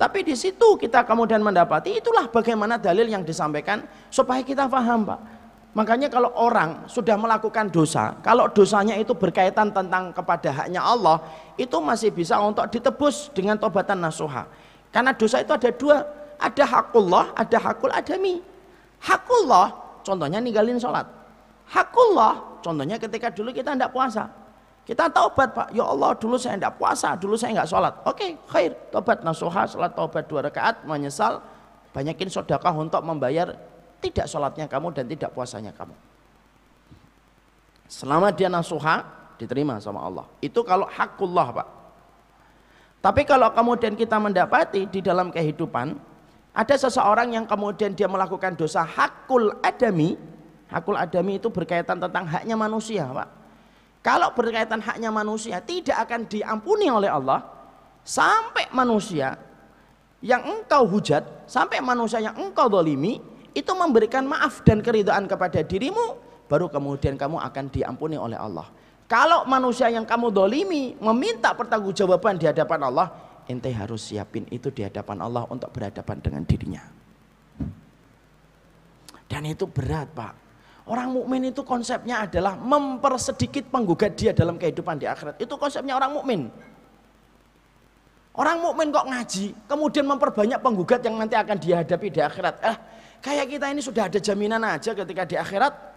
Tapi di situ kita kemudian mendapati itulah bagaimana dalil yang disampaikan supaya kita paham, Pak. Makanya kalau orang sudah melakukan dosa, kalau dosanya itu berkaitan tentang kepada haknya Allah, itu masih bisa untuk ditebus dengan tobatan nasuha. Karena dosa itu ada dua, ada hakullah, ada hakul adami. Hakullah, contohnya ninggalin sholat. Hakullah, contohnya ketika dulu kita tidak puasa. Kita taubat pak, ya Allah dulu saya tidak puasa, dulu saya nggak sholat. Oke, khair, taubat nasuha, sholat taubat dua rakaat, menyesal, banyakin sodakah untuk membayar tidak sholatnya kamu dan tidak puasanya kamu. Selama dia nasuha, diterima sama Allah. Itu kalau hakullah pak. Tapi kalau kemudian kita mendapati di dalam kehidupan ada seseorang yang kemudian dia melakukan dosa hakul adami, hakul adami itu berkaitan tentang haknya manusia, Pak. Kalau berkaitan haknya manusia tidak akan diampuni oleh Allah sampai manusia yang engkau hujat, sampai manusia yang engkau dolimi itu memberikan maaf dan keridhaan kepada dirimu, baru kemudian kamu akan diampuni oleh Allah. Kalau manusia yang kamu dolimi meminta pertanggungjawaban di hadapan Allah, ente harus siapin itu di hadapan Allah untuk berhadapan dengan dirinya. Dan itu berat pak. Orang mukmin itu konsepnya adalah mempersedikit penggugat dia dalam kehidupan di akhirat. Itu konsepnya orang mukmin. Orang mukmin kok ngaji, kemudian memperbanyak penggugat yang nanti akan dihadapi di akhirat. Eh, kayak kita ini sudah ada jaminan aja ketika di akhirat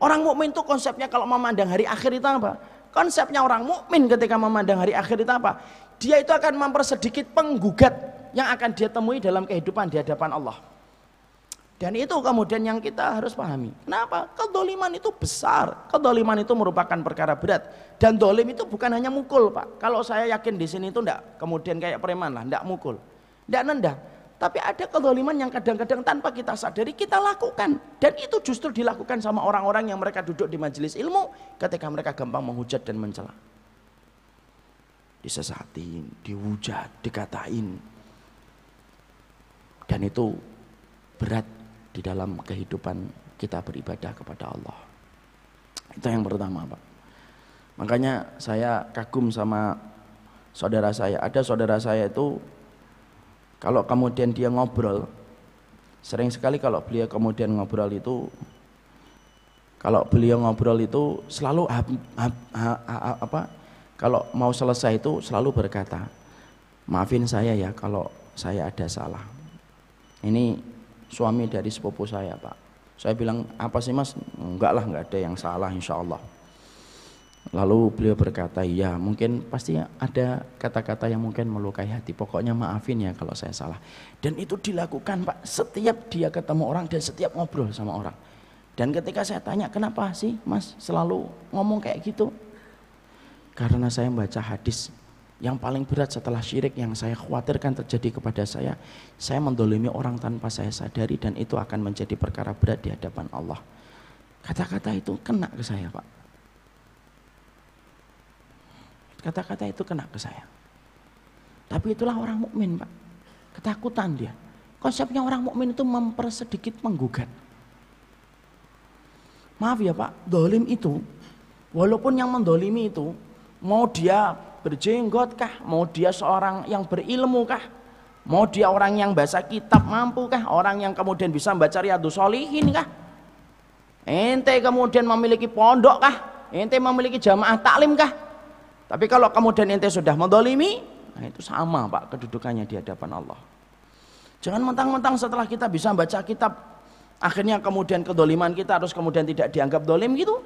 Orang mukmin itu konsepnya kalau memandang hari akhir itu apa? Konsepnya orang mukmin ketika memandang hari akhir itu apa? Dia itu akan mempersedikit penggugat yang akan dia temui dalam kehidupan di hadapan Allah. Dan itu kemudian yang kita harus pahami. Kenapa? Kedoliman itu besar. Kedoliman itu merupakan perkara berat. Dan dolim itu bukan hanya mukul Pak. Kalau saya yakin di sini itu enggak kemudian kayak preman lah, enggak mukul. Enggak nendang. Tapi ada kezaliman yang kadang-kadang tanpa kita sadari kita lakukan. Dan itu justru dilakukan sama orang-orang yang mereka duduk di majelis ilmu ketika mereka gampang menghujat dan mencela. Disesatin, dihujat, dikatain. Dan itu berat di di dalam kehidupan kita beribadah kepada Allah. Itu yang pertama, Pak. Makanya saya kagum sama saudara saya. Ada saudara saya itu kalau kemudian dia ngobrol, sering sekali kalau beliau kemudian ngobrol itu kalau beliau ngobrol itu selalu ha, ha, ha, ha, apa kalau mau selesai itu selalu berkata maafin saya ya kalau saya ada salah. Ini suami dari sepupu saya pak. Saya bilang apa sih mas? Enggak lah enggak ada yang salah insya Allah lalu beliau berkata ya mungkin pasti ada kata-kata yang mungkin melukai hati pokoknya maafin ya kalau saya salah dan itu dilakukan pak setiap dia ketemu orang dan setiap ngobrol sama orang dan ketika saya tanya, kenapa sih mas selalu ngomong kayak gitu? Karena saya membaca hadis yang paling berat setelah syirik yang saya khawatirkan terjadi kepada saya. Saya mendolimi orang tanpa saya sadari dan itu akan menjadi perkara berat di hadapan Allah. Kata-kata itu kena ke saya Pak. Kata-kata itu kena ke saya. Tapi itulah orang mukmin Pak. Ketakutan dia. Konsepnya orang mukmin itu mempersedikit menggugat. Maaf ya Pak, dolim itu, walaupun yang mendolimi itu, mau dia berjenggot kah, mau dia seorang yang berilmu kah, mau dia orang yang baca kitab mampu kah, orang yang kemudian bisa membaca riyadus solihin kah, ente kemudian memiliki pondok kah, ente memiliki jamaah taklim kah, tapi kalau kemudian ente sudah mendolimi, nah itu sama Pak kedudukannya di hadapan Allah. Jangan mentang-mentang setelah kita bisa baca kitab akhirnya kemudian kedoliman kita harus kemudian tidak dianggap dolim gitu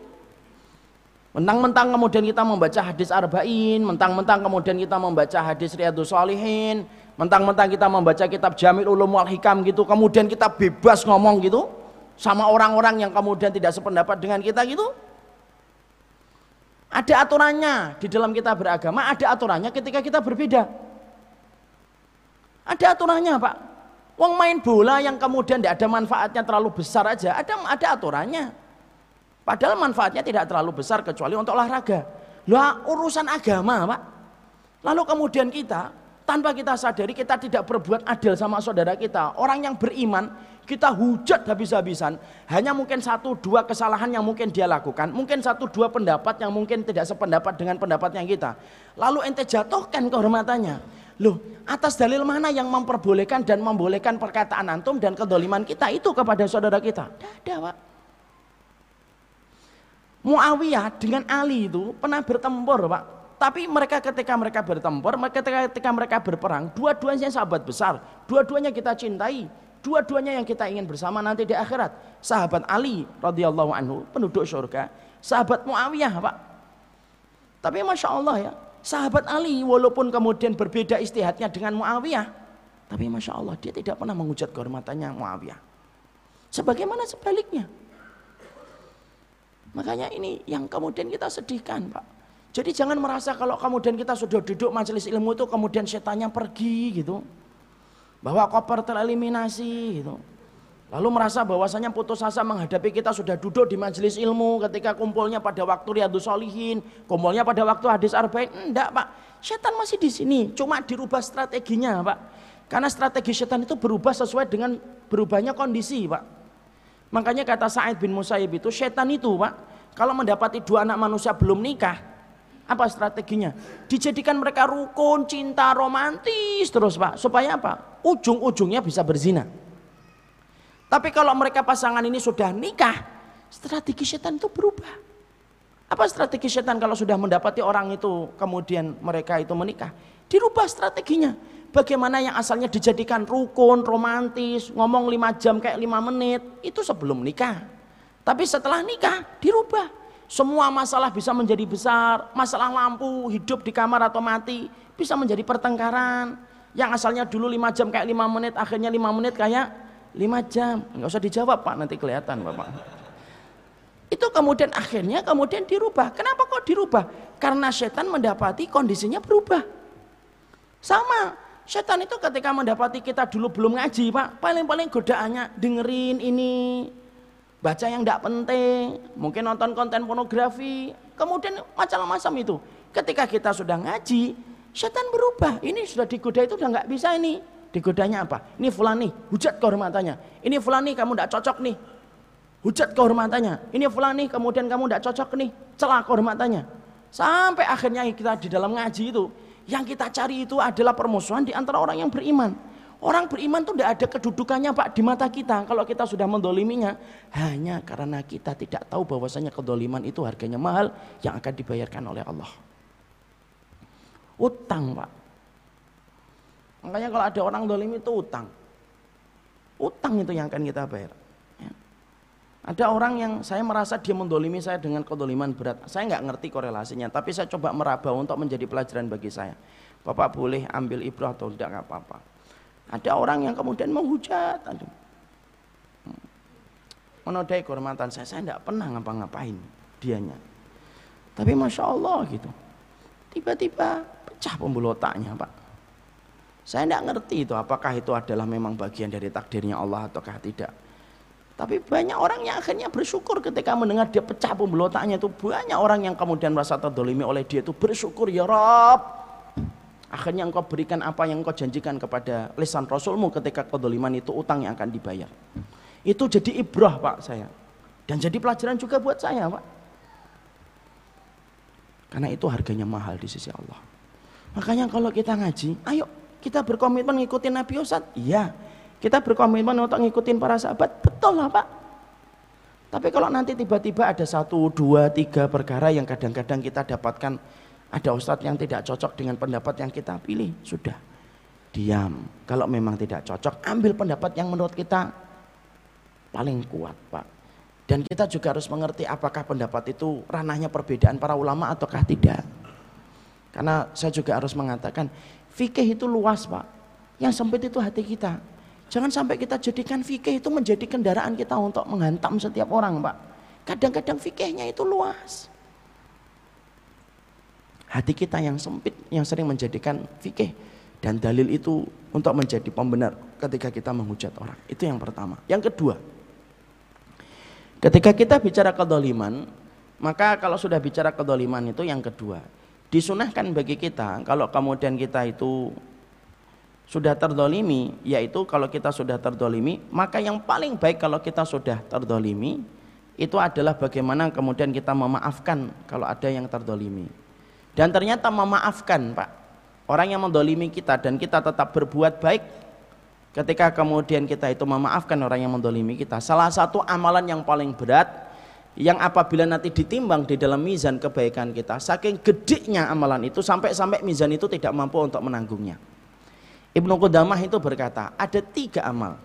mentang-mentang kemudian kita membaca hadis arba'in mentang-mentang kemudian kita membaca hadis riyadus salihin mentang-mentang kita membaca kitab jamil ulum wal hikam gitu kemudian kita bebas ngomong gitu sama orang-orang yang kemudian tidak sependapat dengan kita gitu ada aturannya di dalam kita beragama ada aturannya ketika kita berbeda ada aturannya pak Wong main bola yang kemudian tidak ada manfaatnya terlalu besar aja, ada ada aturannya. Padahal manfaatnya tidak terlalu besar kecuali untuk olahraga. Lah urusan agama, Pak. Lalu kemudian kita tanpa kita sadari kita tidak berbuat adil sama saudara kita. Orang yang beriman kita hujat habis-habisan. Hanya mungkin satu dua kesalahan yang mungkin dia lakukan. Mungkin satu dua pendapat yang mungkin tidak sependapat dengan pendapatnya kita. Lalu ente jatuhkan kehormatannya. Loh, atas dalil mana yang memperbolehkan dan membolehkan perkataan antum dan kedoliman kita itu kepada saudara kita? Ada, Pak. Muawiyah dengan Ali itu pernah bertempur, Pak. Tapi mereka ketika mereka bertempur, ketika, ketika mereka berperang, dua-duanya sahabat besar, dua-duanya kita cintai, dua-duanya yang kita ingin bersama nanti di akhirat. Sahabat Ali radhiyallahu anhu, penduduk surga, sahabat Muawiyah, Pak. Tapi masya Allah ya, Sahabat Ali walaupun kemudian berbeda istihadnya dengan Muawiyah, tapi masya Allah dia tidak pernah menghujat kehormatannya Muawiyah. Sebagaimana sebaliknya. Makanya ini yang kemudian kita sedihkan Pak. Jadi jangan merasa kalau kemudian kita sudah duduk majelis ilmu itu kemudian setannya pergi gitu. Bahwa koper tereliminasi gitu. Lalu merasa bahwasanya putus asa menghadapi kita sudah duduk di majelis ilmu ketika kumpulnya pada waktu riyadus solihin, kumpulnya pada waktu hadis arba'in. Enggak pak, setan masih di sini, cuma dirubah strateginya pak. Karena strategi setan itu berubah sesuai dengan berubahnya kondisi pak. Makanya kata Sa'id bin Musayyib itu setan itu pak, kalau mendapati dua anak manusia belum nikah, apa strateginya? Dijadikan mereka rukun, cinta, romantis terus pak. Supaya apa? Ujung-ujungnya bisa berzina. Tapi kalau mereka pasangan ini sudah nikah, strategi setan itu berubah. Apa strategi setan kalau sudah mendapati orang itu kemudian mereka itu menikah? Dirubah strateginya. Bagaimana yang asalnya dijadikan rukun, romantis, ngomong lima jam kayak lima menit, itu sebelum nikah. Tapi setelah nikah dirubah. Semua masalah bisa menjadi besar, masalah lampu, hidup di kamar atau mati, bisa menjadi pertengkaran. Yang asalnya dulu lima jam kayak lima menit, akhirnya lima menit kayak lima jam. Nggak usah dijawab pak. Nanti kelihatan bapak. Itu kemudian akhirnya kemudian dirubah. Kenapa kok dirubah? Karena setan mendapati kondisinya berubah. Sama. Setan itu ketika mendapati kita dulu belum ngaji pak paling-paling godaannya dengerin ini baca yang tidak penting mungkin nonton konten pornografi kemudian macam-macam itu ketika kita sudah ngaji setan berubah ini sudah digoda itu udah nggak bisa ini Digodanya apa? Ini fulani, hujat kehormatannya. Ini fulani kamu tidak cocok nih. Hujat kehormatannya. Ini fulani kemudian kamu tidak cocok nih. Celah kehormatannya. Sampai akhirnya kita di dalam ngaji itu. Yang kita cari itu adalah permusuhan di antara orang yang beriman. Orang beriman itu tidak ada kedudukannya Pak di mata kita. Kalau kita sudah mendoliminya. Hanya karena kita tidak tahu bahwasanya kedoliman itu harganya mahal. Yang akan dibayarkan oleh Allah. Utang Pak. Makanya kalau ada orang dolim itu utang. Utang itu yang akan kita bayar. Ya. Ada orang yang saya merasa dia mendolimi saya dengan kedoliman berat. Saya nggak ngerti korelasinya, tapi saya coba meraba untuk menjadi pelajaran bagi saya. Bapak boleh ambil ibrah atau tidak nggak apa-apa. Ada orang yang kemudian menghujat, aduh, hmm. menodai kehormatan saya. Saya tidak pernah ngapa-ngapain dianya. Tapi masya Allah gitu, tiba-tiba pecah pembuluh otaknya pak. Saya tidak ngerti itu apakah itu adalah memang bagian dari takdirnya Allah ataukah tidak. Tapi banyak orang yang akhirnya bersyukur ketika mendengar dia pecah pembuluh otaknya itu banyak orang yang kemudian merasa terdolimi oleh dia itu bersyukur ya Rob. Akhirnya engkau berikan apa yang engkau janjikan kepada lisan Rasulmu ketika kedoliman itu utang yang akan dibayar. Itu jadi ibrah pak saya. Dan jadi pelajaran juga buat saya pak. Karena itu harganya mahal di sisi Allah. Makanya kalau kita ngaji, ayo kita berkomitmen ngikutin Nabi Ustaz? Iya. Kita berkomitmen untuk ngikutin para sahabat? Betul lah Pak. Tapi kalau nanti tiba-tiba ada satu, dua, tiga perkara yang kadang-kadang kita dapatkan ada ustadz yang tidak cocok dengan pendapat yang kita pilih, sudah diam. Kalau memang tidak cocok, ambil pendapat yang menurut kita paling kuat, Pak. Dan kita juga harus mengerti apakah pendapat itu ranahnya perbedaan para ulama ataukah tidak. Karena saya juga harus mengatakan Fikih itu luas Pak. Yang sempit itu hati kita. Jangan sampai kita jadikan fikih itu menjadi kendaraan kita untuk menghantam setiap orang Pak. Kadang-kadang fikihnya itu luas. Hati kita yang sempit yang sering menjadikan fikih dan dalil itu untuk menjadi pembenar ketika kita menghujat orang. Itu yang pertama. Yang kedua, ketika kita bicara kedoliman, maka kalau sudah bicara kedoliman itu yang kedua, disunahkan bagi kita kalau kemudian kita itu sudah terdolimi yaitu kalau kita sudah terdolimi maka yang paling baik kalau kita sudah terdolimi itu adalah bagaimana kemudian kita memaafkan kalau ada yang terdolimi dan ternyata memaafkan pak. Orang yang mendolimi kita dan kita tetap berbuat baik ketika kemudian kita itu memaafkan orang yang mendolimi kita salah satu amalan yang paling berat yang apabila nanti ditimbang di dalam mizan kebaikan kita saking gediknya amalan itu sampai-sampai mizan itu tidak mampu untuk menanggungnya. Ibnu Qudamah itu berkata ada tiga amal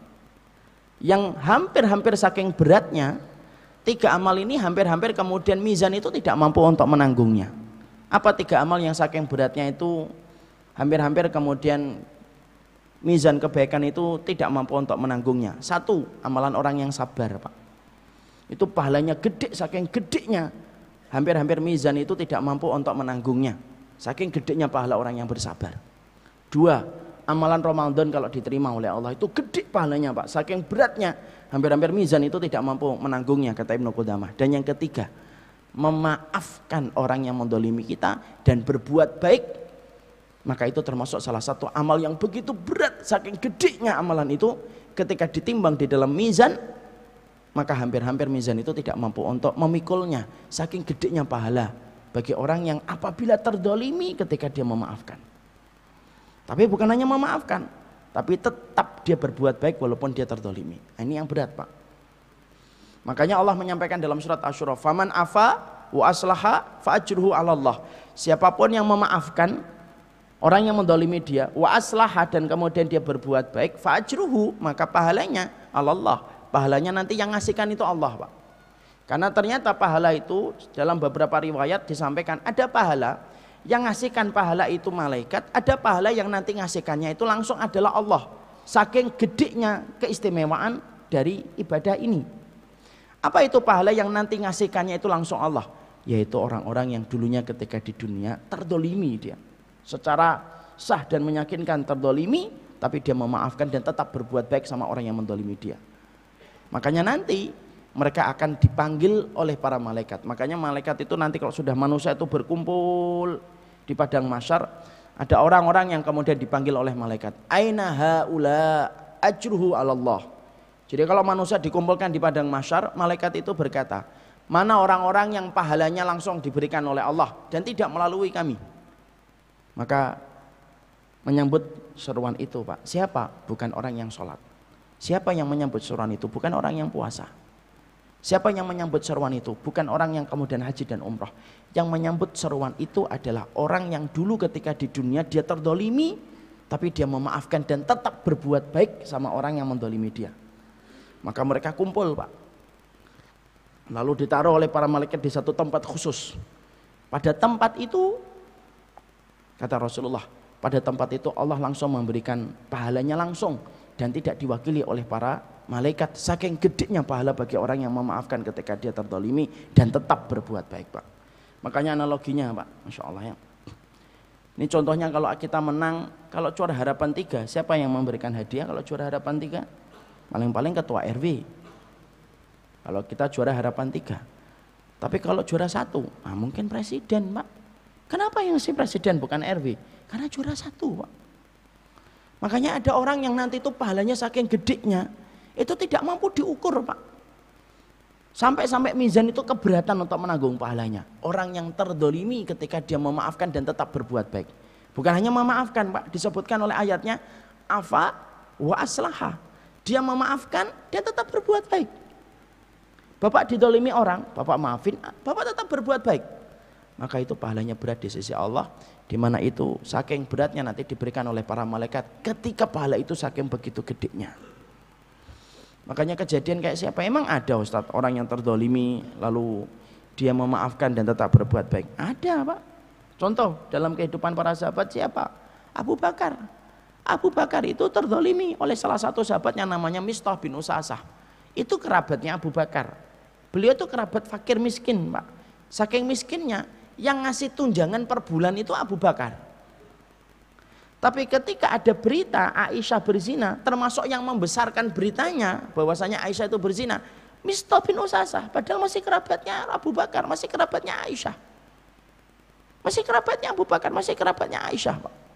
yang hampir-hampir saking beratnya tiga amal ini hampir-hampir kemudian mizan itu tidak mampu untuk menanggungnya apa tiga amal yang saking beratnya itu hampir-hampir kemudian mizan kebaikan itu tidak mampu untuk menanggungnya. Satu amalan orang yang sabar Pak. Itu pahalanya gede saking gedenya. Hampir-hampir mizan itu tidak mampu untuk menanggungnya. Saking gedenya pahala orang yang bersabar. Dua amalan Ramadan kalau diterima oleh Allah itu gede pahalanya Pak. Saking beratnya hampir-hampir mizan itu tidak mampu menanggungnya kata Ibnu Qudamah. Dan yang ketiga memaafkan orang yang mendolimi kita dan berbuat baik maka itu termasuk salah satu amal yang begitu berat saking gedenya amalan itu. Ketika ditimbang di dalam mizan maka hampir-hampir mizan itu tidak mampu untuk memikulnya. Saking gedenya pahala bagi orang yang apabila terdolimi ketika dia memaafkan. Tapi bukan hanya memaafkan tapi tetap dia berbuat baik walaupun dia terdolimi. Nah, ini yang berat pak makanya Allah menyampaikan dalam surat Ashura faman afa wa aslaha fa ajruhu Allah siapa pun yang memaafkan orang yang mendolimi dia wa aslaha dan kemudian dia berbuat baik fa ajruhu maka pahalanya Allah pahalanya nanti yang ngasihkan itu Allah Pak. Karena ternyata pahala itu dalam beberapa riwayat disampaikan ada pahala yang ngasihkan pahala itu malaikat ada pahala yang nanti ngasihkannya itu langsung adalah Allah. Saking gediknya keistimewaan dari ibadah ini apa itu pahala yang nanti ngasihkannya itu langsung Allah yaitu orang-orang yang dulunya ketika di dunia terdolimi dia secara sah dan meyakinkan terdolimi tapi dia memaafkan dan tetap berbuat baik sama orang yang mendolimi dia Makanya nanti mereka akan dipanggil oleh para malaikat. Makanya malaikat itu nanti kalau sudah manusia itu berkumpul di padang masyar, Ada orang-orang yang kemudian dipanggil oleh malaikat. Aina haula ajruhu Allah. Jadi kalau manusia dikumpulkan di padang masyar, malaikat itu berkata, mana orang-orang yang pahalanya langsung diberikan oleh Allah dan tidak melalui kami. Maka menyambut seruan itu Pak. Siapa? Bukan orang yang sholat. Siapa yang menyambut seruan itu? Bukan orang yang puasa. Siapa yang menyambut seruan itu? Bukan orang yang kemudian haji dan umroh. Yang menyambut seruan itu adalah orang yang dulu ketika di dunia dia terdolimi, tapi dia memaafkan dan tetap berbuat baik sama orang yang mendolimi dia. Maka mereka kumpul Pak. Lalu ditaruh oleh para malaikat di satu tempat khusus. Pada tempat itu, kata Rasulullah, pada tempat itu Allah langsung memberikan pahalanya langsung dan tidak diwakili oleh para malaikat saking gedenya pahala bagi orang yang memaafkan ketika dia terdolimi dan tetap berbuat baik Pak makanya analoginya Pak Masya Allah ya ini contohnya kalau kita menang kalau juara harapan tiga siapa yang memberikan hadiah kalau juara harapan tiga paling-paling ketua RW kalau kita juara harapan tiga tapi kalau juara satu nah mungkin presiden Pak kenapa yang si presiden bukan RW karena juara satu Pak makanya ada orang yang nanti itu pahalanya saking gedenya itu tidak mampu diukur Pak. Sampai-sampai mizan itu keberatan untuk menanggung pahalanya. Orang yang terdolimi ketika dia memaafkan dan tetap berbuat baik. Bukan hanya memaafkan Pak, disebutkan oleh ayatnya afa wa aslaha. Dia memaafkan, dia tetap berbuat baik. Bapak didolimi orang, Bapak maafin, Bapak tetap berbuat baik. Maka itu pahalanya berat di sisi Allah. Di mana itu saking beratnya nanti diberikan oleh para malaikat ketika pahala itu saking begitu gedenya. Makanya kejadian kayak siapa? Emang ada Ustaz orang yang terdolimi lalu dia memaafkan dan tetap berbuat baik? Ada Pak. Contoh dalam kehidupan para sahabat siapa? Abu Bakar. Abu Bakar itu terdolimi oleh salah satu sahabatnya namanya Mistah bin Usasah. Itu kerabatnya Abu Bakar. Beliau itu kerabat fakir miskin Pak. Saking miskinnya yang ngasih tunjangan per bulan itu Abu Bakar. Tapi ketika ada berita Aisyah berzina, termasuk yang membesarkan beritanya bahwasanya Aisyah itu berzina, Mistah bin Usasah, padahal masih kerabatnya Abu Bakar, masih kerabatnya Aisyah. Masih kerabatnya Abu Bakar, masih kerabatnya Aisyah. Pak.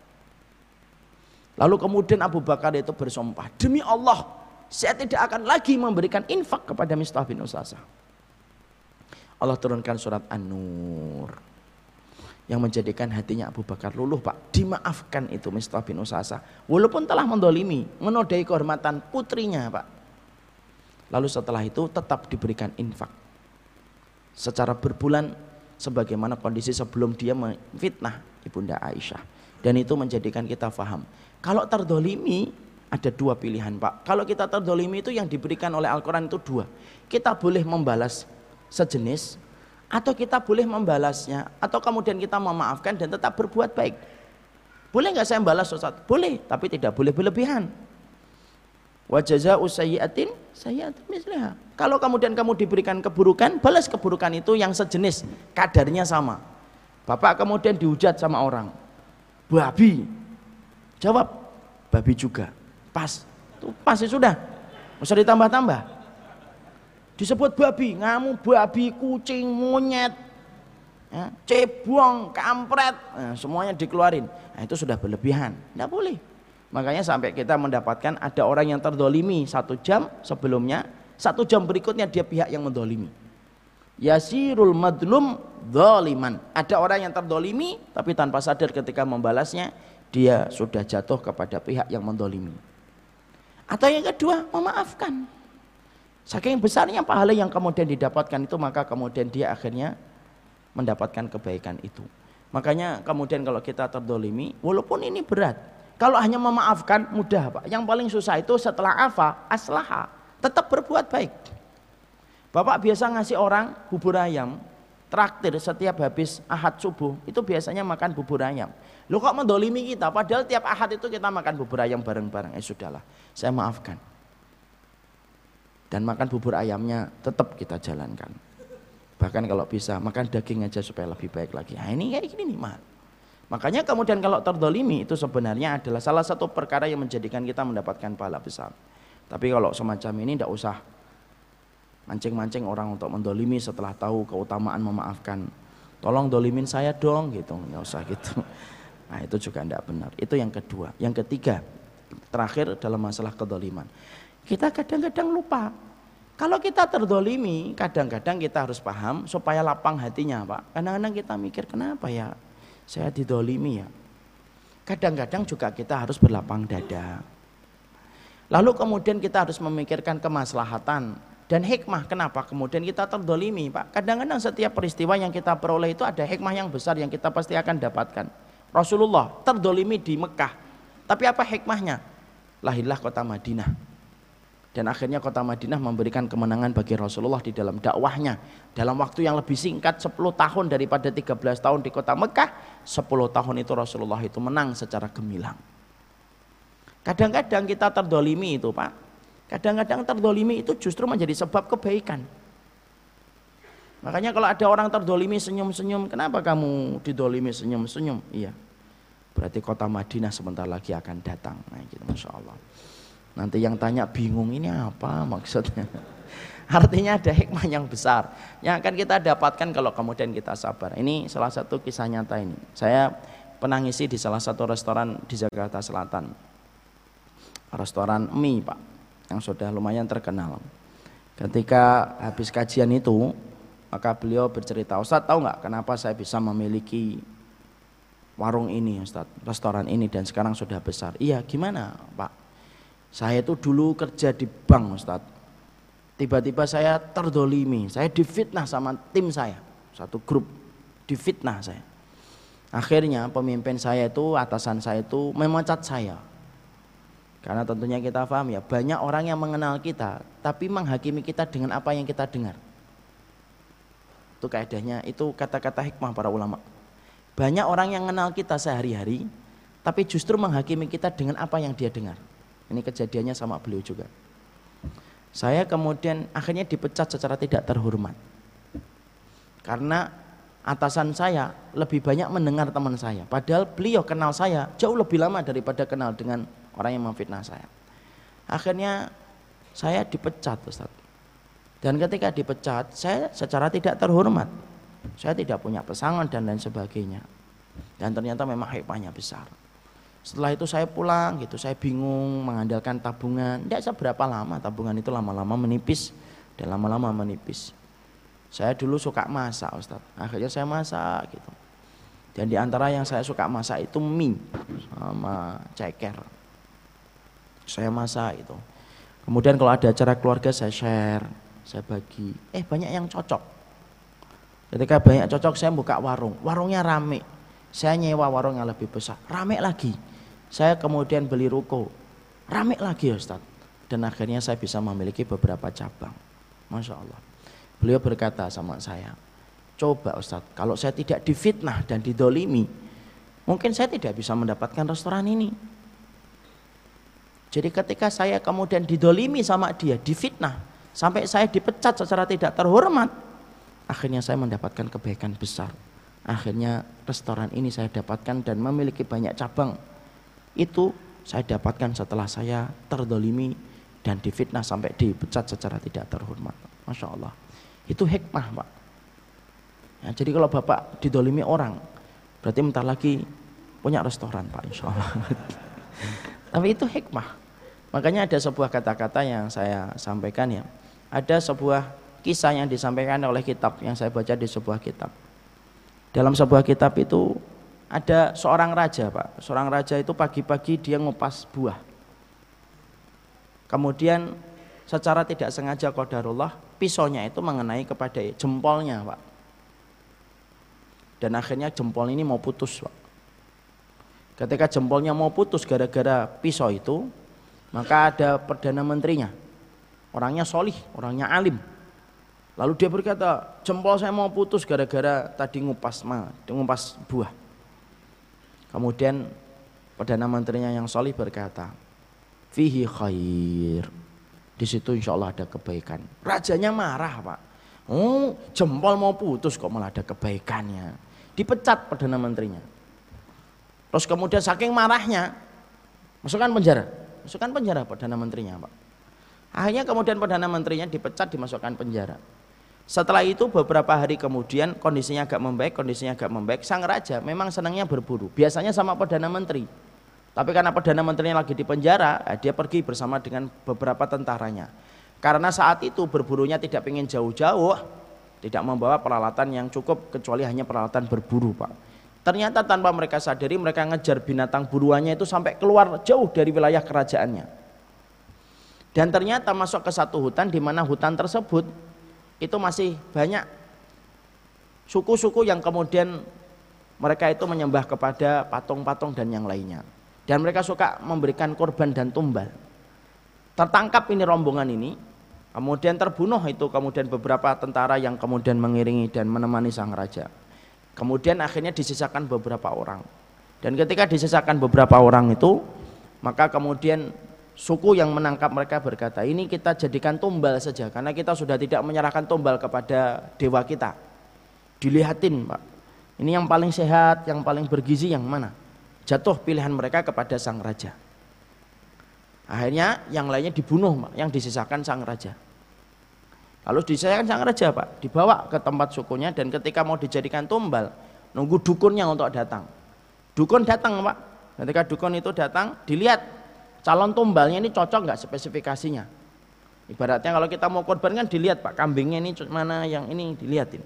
Lalu kemudian Abu Bakar itu bersumpah, demi Allah, saya tidak akan lagi memberikan infak kepada Mistah bin Usasah. Allah turunkan surat An-Nur yang menjadikan hatinya Abu Bakar luluh Pak. Dimaafkan itu Mistah bin Usasa walaupun telah mendolimi menodai kehormatan putrinya Pak. Lalu setelah itu tetap diberikan infak. Secara berbulan sebagaimana kondisi sebelum dia memfitnah Ibunda Aisyah. Dan itu menjadikan kita faham kalau terdolimi ada dua pilihan Pak. Kalau kita terdolimi itu yang diberikan oleh Al-Quran itu dua. Kita boleh membalas sejenis atau kita boleh membalasnya atau kemudian kita memaafkan dan tetap berbuat baik. Boleh nggak saya membalas Ustaz? boleh tapi tidak boleh berlebihan. Wajazah usayyatin sayyatin misliha kalau kemudian kamu diberikan keburukan balas keburukan itu yang sejenis kadarnya sama. Bapak kemudian dihujat sama orang. Babi jawab babi juga. Pas. Itu pas ya sudah. Usah ditambah-tambah. Disebut babi ngamu babi kucing monyet. Ya, cebong kampret. Nah, semuanya dikeluarin. Nah, itu sudah berlebihan. Tidak boleh. Makanya sampai kita mendapatkan ada orang yang terdolimi satu jam sebelumnya satu jam berikutnya dia pihak yang mendolimi. Yasirul madlum doliman ada orang yang terdolimi tapi tanpa sadar ketika membalasnya dia sudah jatuh kepada pihak yang mendolimi atau yang kedua memaafkan Saking besarnya pahala yang kemudian didapatkan itu maka kemudian dia akhirnya mendapatkan kebaikan itu. Makanya kemudian kalau kita terdolimi, walaupun ini berat, kalau hanya memaafkan mudah pak. Yang paling susah itu setelah afa, aslaha, tetap berbuat baik. Bapak biasa ngasih orang bubur ayam, traktir setiap habis ahad subuh, itu biasanya makan bubur ayam. Lo kok mendolimi kita, padahal tiap ahad itu kita makan bubur ayam bareng-bareng. Eh sudahlah, saya maafkan. Dan makan bubur ayamnya tetap kita jalankan. Bahkan kalau bisa makan daging aja supaya lebih baik lagi. Nah ini kayak gini nih mal makanya kemudian kalau terdolimi itu sebenarnya adalah salah satu perkara yang menjadikan kita mendapatkan pahala besar. Tapi kalau semacam ini tidak usah mancing-mancing orang untuk mendolimi setelah tahu keutamaan memaafkan. Tolong dolimin saya dong gitu. Nggak usah gitu Nah itu juga tidak benar. Itu yang kedua. Yang ketiga, terakhir dalam masalah kedoliman. Kita kadang-kadang lupa. Kalau kita terdolimi, kadang-kadang kita harus paham supaya lapang hatinya Pak. Kadang-kadang kita mikir kenapa ya saya didolimi ya. Kadang-kadang juga kita harus berlapang dada. Lalu kemudian kita harus memikirkan kemaslahatan dan hikmah kenapa kemudian kita terdolimi Pak. Kadang-kadang setiap peristiwa yang kita peroleh itu ada hikmah yang besar yang kita pasti akan dapatkan. Rasulullah terdolimi di Mekah. Tapi apa hikmahnya? Lahirlah kota Madinah. Dan akhirnya kota Madinah memberikan kemenangan bagi Rasulullah di dalam dakwahnya. Dalam waktu yang lebih singkat 10 tahun daripada 13 tahun di kota Mekah. 10 tahun itu Rasulullah itu menang secara gemilang. Kadang-kadang kita terdolimi itu Pak. Kadang-kadang terdolimi itu justru menjadi sebab kebaikan. Makanya kalau ada orang terdolimi senyum-senyum, kenapa kamu didolimi senyum-senyum? Iya, berarti kota Madinah sebentar lagi akan datang. Nah, gitu, Masya Allah. Nanti yang tanya bingung ini apa maksudnya? Artinya ada hikmah yang besar yang akan kita dapatkan kalau kemudian kita sabar. Ini salah satu kisah nyata ini. Saya pernah ngisi di salah satu restoran di Jakarta Selatan. Restoran mie Pak, yang sudah lumayan terkenal. Ketika habis kajian itu, maka beliau bercerita, Ustadz tahu nggak kenapa saya bisa memiliki warung ini Ustadz, restoran ini dan sekarang sudah besar. Iya gimana Pak? Saya itu dulu kerja di bank Ustadz. Tiba-tiba saya terdolimi, saya difitnah sama tim saya, satu grup difitnah saya. Akhirnya pemimpin saya itu, atasan saya itu memecat saya. Karena tentunya kita paham ya, banyak orang yang mengenal kita, tapi menghakimi kita dengan apa yang kita dengar. Itu kaidahnya, itu kata-kata hikmah para ulama. Banyak orang yang kenal kita sehari-hari, tapi justru menghakimi kita dengan apa yang dia dengar. Ini kejadiannya sama beliau juga. Saya kemudian akhirnya dipecat secara tidak terhormat. Karena atasan saya lebih banyak mendengar teman saya. Padahal beliau kenal saya jauh lebih lama daripada kenal dengan orang yang memfitnah saya. Akhirnya saya dipecat Ustaz. Dan ketika dipecat, saya secara tidak terhormat. Saya tidak punya pesangon dan lain sebagainya. Dan ternyata memang hikmahnya besar. Setelah itu saya pulang gitu, saya bingung mengandalkan tabungan. Tidak seberapa lama tabungan itu lama-lama menipis dan lama-lama menipis. Saya dulu suka masak Ustaz. Akhirnya saya masak gitu. Dan di antara yang saya suka masak itu mie sama ceker. Saya masak itu. Kemudian kalau ada acara keluarga saya share saya bagi. Eh banyak yang cocok. Ketika banyak cocok saya buka warung. Warungnya rame. Saya nyewa warung yang lebih besar. Rame lagi. Saya kemudian beli ruko. Rame lagi Ustaz. Dan akhirnya saya bisa memiliki beberapa cabang. Masya Allah. Beliau berkata sama saya, coba Ustaz, kalau saya tidak difitnah dan didolimi, mungkin saya tidak bisa mendapatkan restoran ini. Jadi ketika saya kemudian didolimi sama dia, difitnah, Sampai saya dipecat secara tidak terhormat. Akhirnya saya mendapatkan kebaikan besar. Akhirnya restoran ini saya dapatkan dan memiliki banyak cabang. Itu saya dapatkan setelah saya terdolimi dan difitnah sampai dipecat secara tidak terhormat. Masya Allah. Itu hikmah Pak. Ya, jadi kalau Bapak didolimi orang, berarti bentar lagi punya restoran Pak insya Allah. Tapi itu hikmah. Makanya ada sebuah kata-kata yang saya sampaikan ya ada sebuah kisah yang disampaikan oleh kitab yang saya baca di sebuah kitab. Dalam sebuah kitab itu ada seorang raja, Pak. Seorang raja itu pagi-pagi dia ngupas buah. Kemudian secara tidak sengaja qadarullah pisaunya itu mengenai kepada jempolnya, Pak. Dan akhirnya jempol ini mau putus, Pak. Ketika jempolnya mau putus gara-gara pisau itu, maka ada perdana menterinya orangnya solih, orangnya alim. Lalu dia berkata, jempol saya mau putus gara-gara tadi ngupas ma, ngupas buah. Kemudian Perdana Menterinya yang solih berkata, fihi khair. Di situ insya Allah ada kebaikan. Rajanya marah pak. Oh jempol mau putus kok malah ada kebaikannya. Dipecat Perdana Menterinya. Terus kemudian saking marahnya, masukkan penjara. Masukkan penjara Perdana Menterinya pak. Akhirnya kemudian Perdana Menterinya dipecat dimasukkan penjara. Setelah itu beberapa hari kemudian kondisinya agak membaik, kondisinya agak membaik. Sang raja memang senangnya berburu. Biasanya sama perdana menteri. Tapi karena perdana menterinya lagi di penjara, eh, dia pergi bersama dengan beberapa tentaranya. Karena saat itu berburunya tidak ingin jauh-jauh, tidak membawa peralatan yang cukup kecuali hanya peralatan berburu, Pak. Ternyata tanpa mereka sadari mereka ngejar binatang buruannya itu sampai keluar jauh dari wilayah kerajaannya. Dan ternyata masuk ke satu hutan di mana hutan tersebut itu masih banyak suku-suku yang kemudian mereka itu menyembah kepada patung-patung dan yang lainnya. Dan mereka suka memberikan korban dan tumbal. Tertangkap ini rombongan ini, kemudian terbunuh itu kemudian beberapa tentara yang kemudian mengiringi dan menemani sang raja. Kemudian akhirnya disisakan beberapa orang. Dan ketika disisakan beberapa orang itu, maka kemudian suku yang menangkap mereka berkata, ini kita jadikan tumbal saja karena kita sudah tidak menyerahkan tumbal kepada dewa kita. Dilihatin, Pak. Ini yang paling sehat, yang paling bergizi yang mana? Jatuh pilihan mereka kepada sang raja. Akhirnya yang lainnya dibunuh, Pak, yang disisakan sang raja. Lalu disisakan sang raja, Pak, dibawa ke tempat sukunya dan ketika mau dijadikan tumbal, nunggu dukunnya untuk datang. Dukun datang, Pak. Ketika dukun itu datang, dilihat calon tumbalnya ini cocok nggak spesifikasinya? Ibaratnya kalau kita mau korban kan dilihat pak kambingnya ini mana yang ini dilihatin.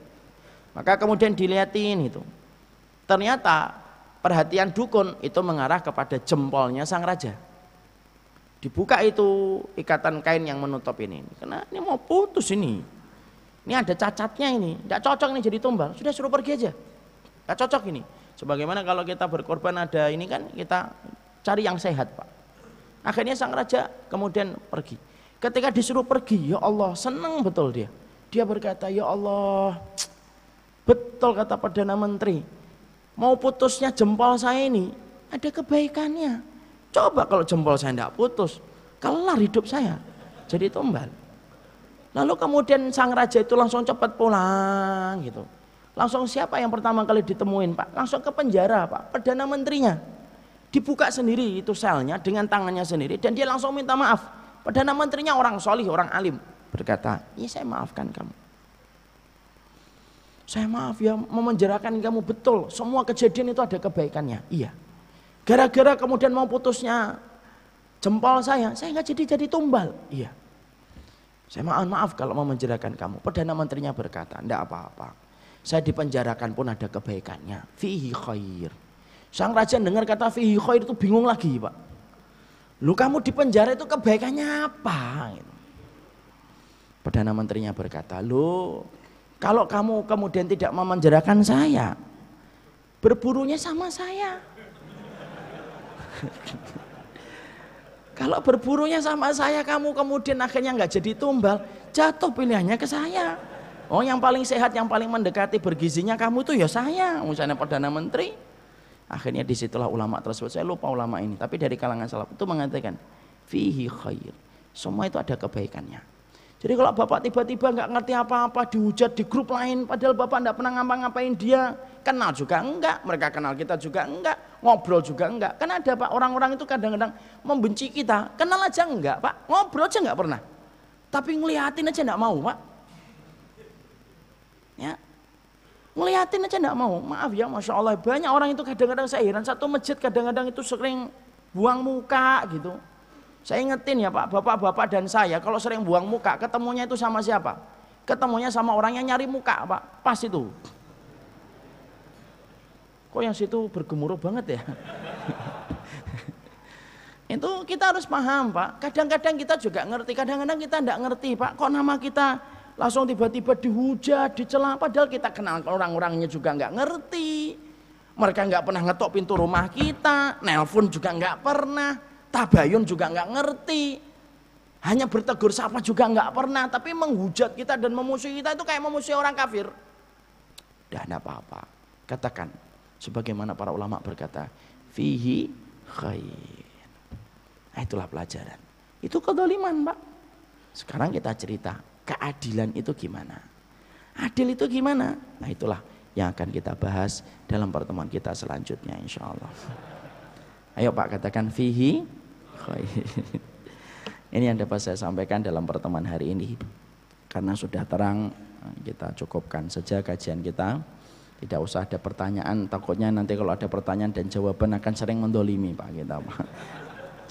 Maka kemudian dilihatin itu. Ternyata perhatian dukun itu mengarah kepada jempolnya sang raja. Dibuka itu ikatan kain yang menutup ini. Karena ini mau putus ini. Ini ada cacatnya ini. Tidak cocok nih jadi tumbal. Sudah suruh pergi aja. Tidak cocok ini. Sebagaimana kalau kita berkorban ada ini kan kita cari yang sehat pak Akhirnya sang raja kemudian pergi. Ketika disuruh pergi, ya Allah, senang betul dia. Dia berkata, ya Allah, betul kata Perdana Menteri, mau putusnya jempol saya ini, ada kebaikannya. Coba kalau jempol saya tidak putus, kelar hidup saya. Jadi tumbal. Lalu kemudian sang raja itu langsung cepat pulang gitu. Langsung siapa yang pertama kali ditemuin Pak? Langsung ke penjara Pak, Perdana Menterinya dibuka sendiri itu selnya dengan tangannya sendiri dan dia langsung minta maaf. Perdana menterinya orang solih, orang alim berkata, ini saya maafkan kamu. Saya maaf ya memenjarakan kamu betul. Semua kejadian itu ada kebaikannya. Iya. Gara-gara kemudian mau putusnya jempol saya, saya nggak jadi jadi tumbal. Iya. Saya maaf maaf kalau memenjarakan kamu. Perdana menterinya berkata, enggak apa-apa. Saya dipenjarakan pun ada kebaikannya. Fihi khair. Sang raja dengar kata fihi khair itu bingung lagi, Pak. Lu kamu di penjara itu kebaikannya apa? Gitu. Perdana menterinya berkata, lu kalau kamu kemudian tidak memenjarakan saya, berburunya sama saya. kalau berburunya sama saya, kamu kemudian akhirnya nggak jadi tumbal, jatuh pilihannya ke saya. Oh yang paling sehat, yang paling mendekati bergizinya kamu itu ya saya, misalnya Perdana Menteri. Akhirnya di situlah ulama tersebut, saya lupa ulama ini, tapi dari kalangan salaf itu mengatakan, fihi khair. Semua itu ada kebaikannya. Jadi kalau bapak tiba-tiba nggak ngerti apa-apa dihujat di grup lain, padahal bapak nggak pernah ngapa-ngapain dia, kenal juga enggak, mereka kenal kita juga enggak, ngobrol juga enggak. Kan ada pak orang-orang itu kadang-kadang membenci kita, kenal aja enggak pak, ngobrol aja enggak pernah. Tapi ngeliatin aja enggak mau pak. Ya, Ngeliatin aja enggak mau. Maaf ya, Masya Allah. Banyak orang itu kadang-kadang saya heran. Satu masjid kadang-kadang itu sering buang muka gitu. Saya ingetin ya Pak, bapak-bapak dan saya kalau sering buang muka, ketemunya itu sama siapa? Ketemunya sama orang yang nyari muka Pak, pas itu. Kok yang situ bergemuruh banget ya? itu kita harus paham Pak. Kadang-kadang kita juga ngerti, kadang-kadang kita enggak ngerti Pak. Kok nama kita langsung tiba-tiba dihujat, dicela padahal kita kenal orang-orangnya juga nggak ngerti. Mereka nggak pernah ngetok pintu rumah kita, nelpon juga nggak pernah, tabayun juga nggak ngerti. Hanya bertegur sapa juga nggak pernah, tapi menghujat kita dan memusuhi kita itu kayak memusuhi orang kafir. Dan apa-apa. Katakan sebagaimana para ulama berkata, fihi khair. Nah, itulah pelajaran. Itu kedoliman, Pak. Sekarang kita cerita keadilan itu gimana? Adil itu gimana? Nah itulah yang akan kita bahas dalam pertemuan kita selanjutnya insya Allah. Ayo Pak katakan fihi Ini yang dapat saya sampaikan dalam pertemuan hari ini. Karena sudah terang kita cukupkan saja kajian kita tidak usah ada pertanyaan takutnya nanti kalau ada pertanyaan dan jawaban akan sering mendolimi Pak kita Pak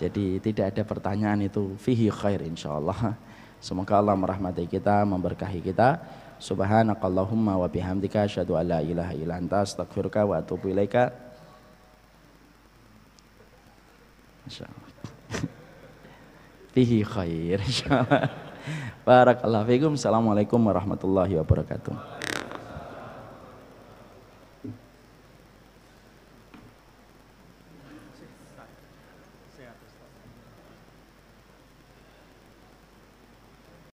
jadi tidak ada pertanyaan itu fihi khair insyaallah semoga Allah merahmati kita memberkahi kita. Subhanakallahumma wa bihamdika asyhadu an la ilaha illa anta astaghfiruka wa atubu ilaika. Insyaallah. Khair insyaallah. Barakallahu fikum. Assalamualaikum warahmatullahi wabarakatuh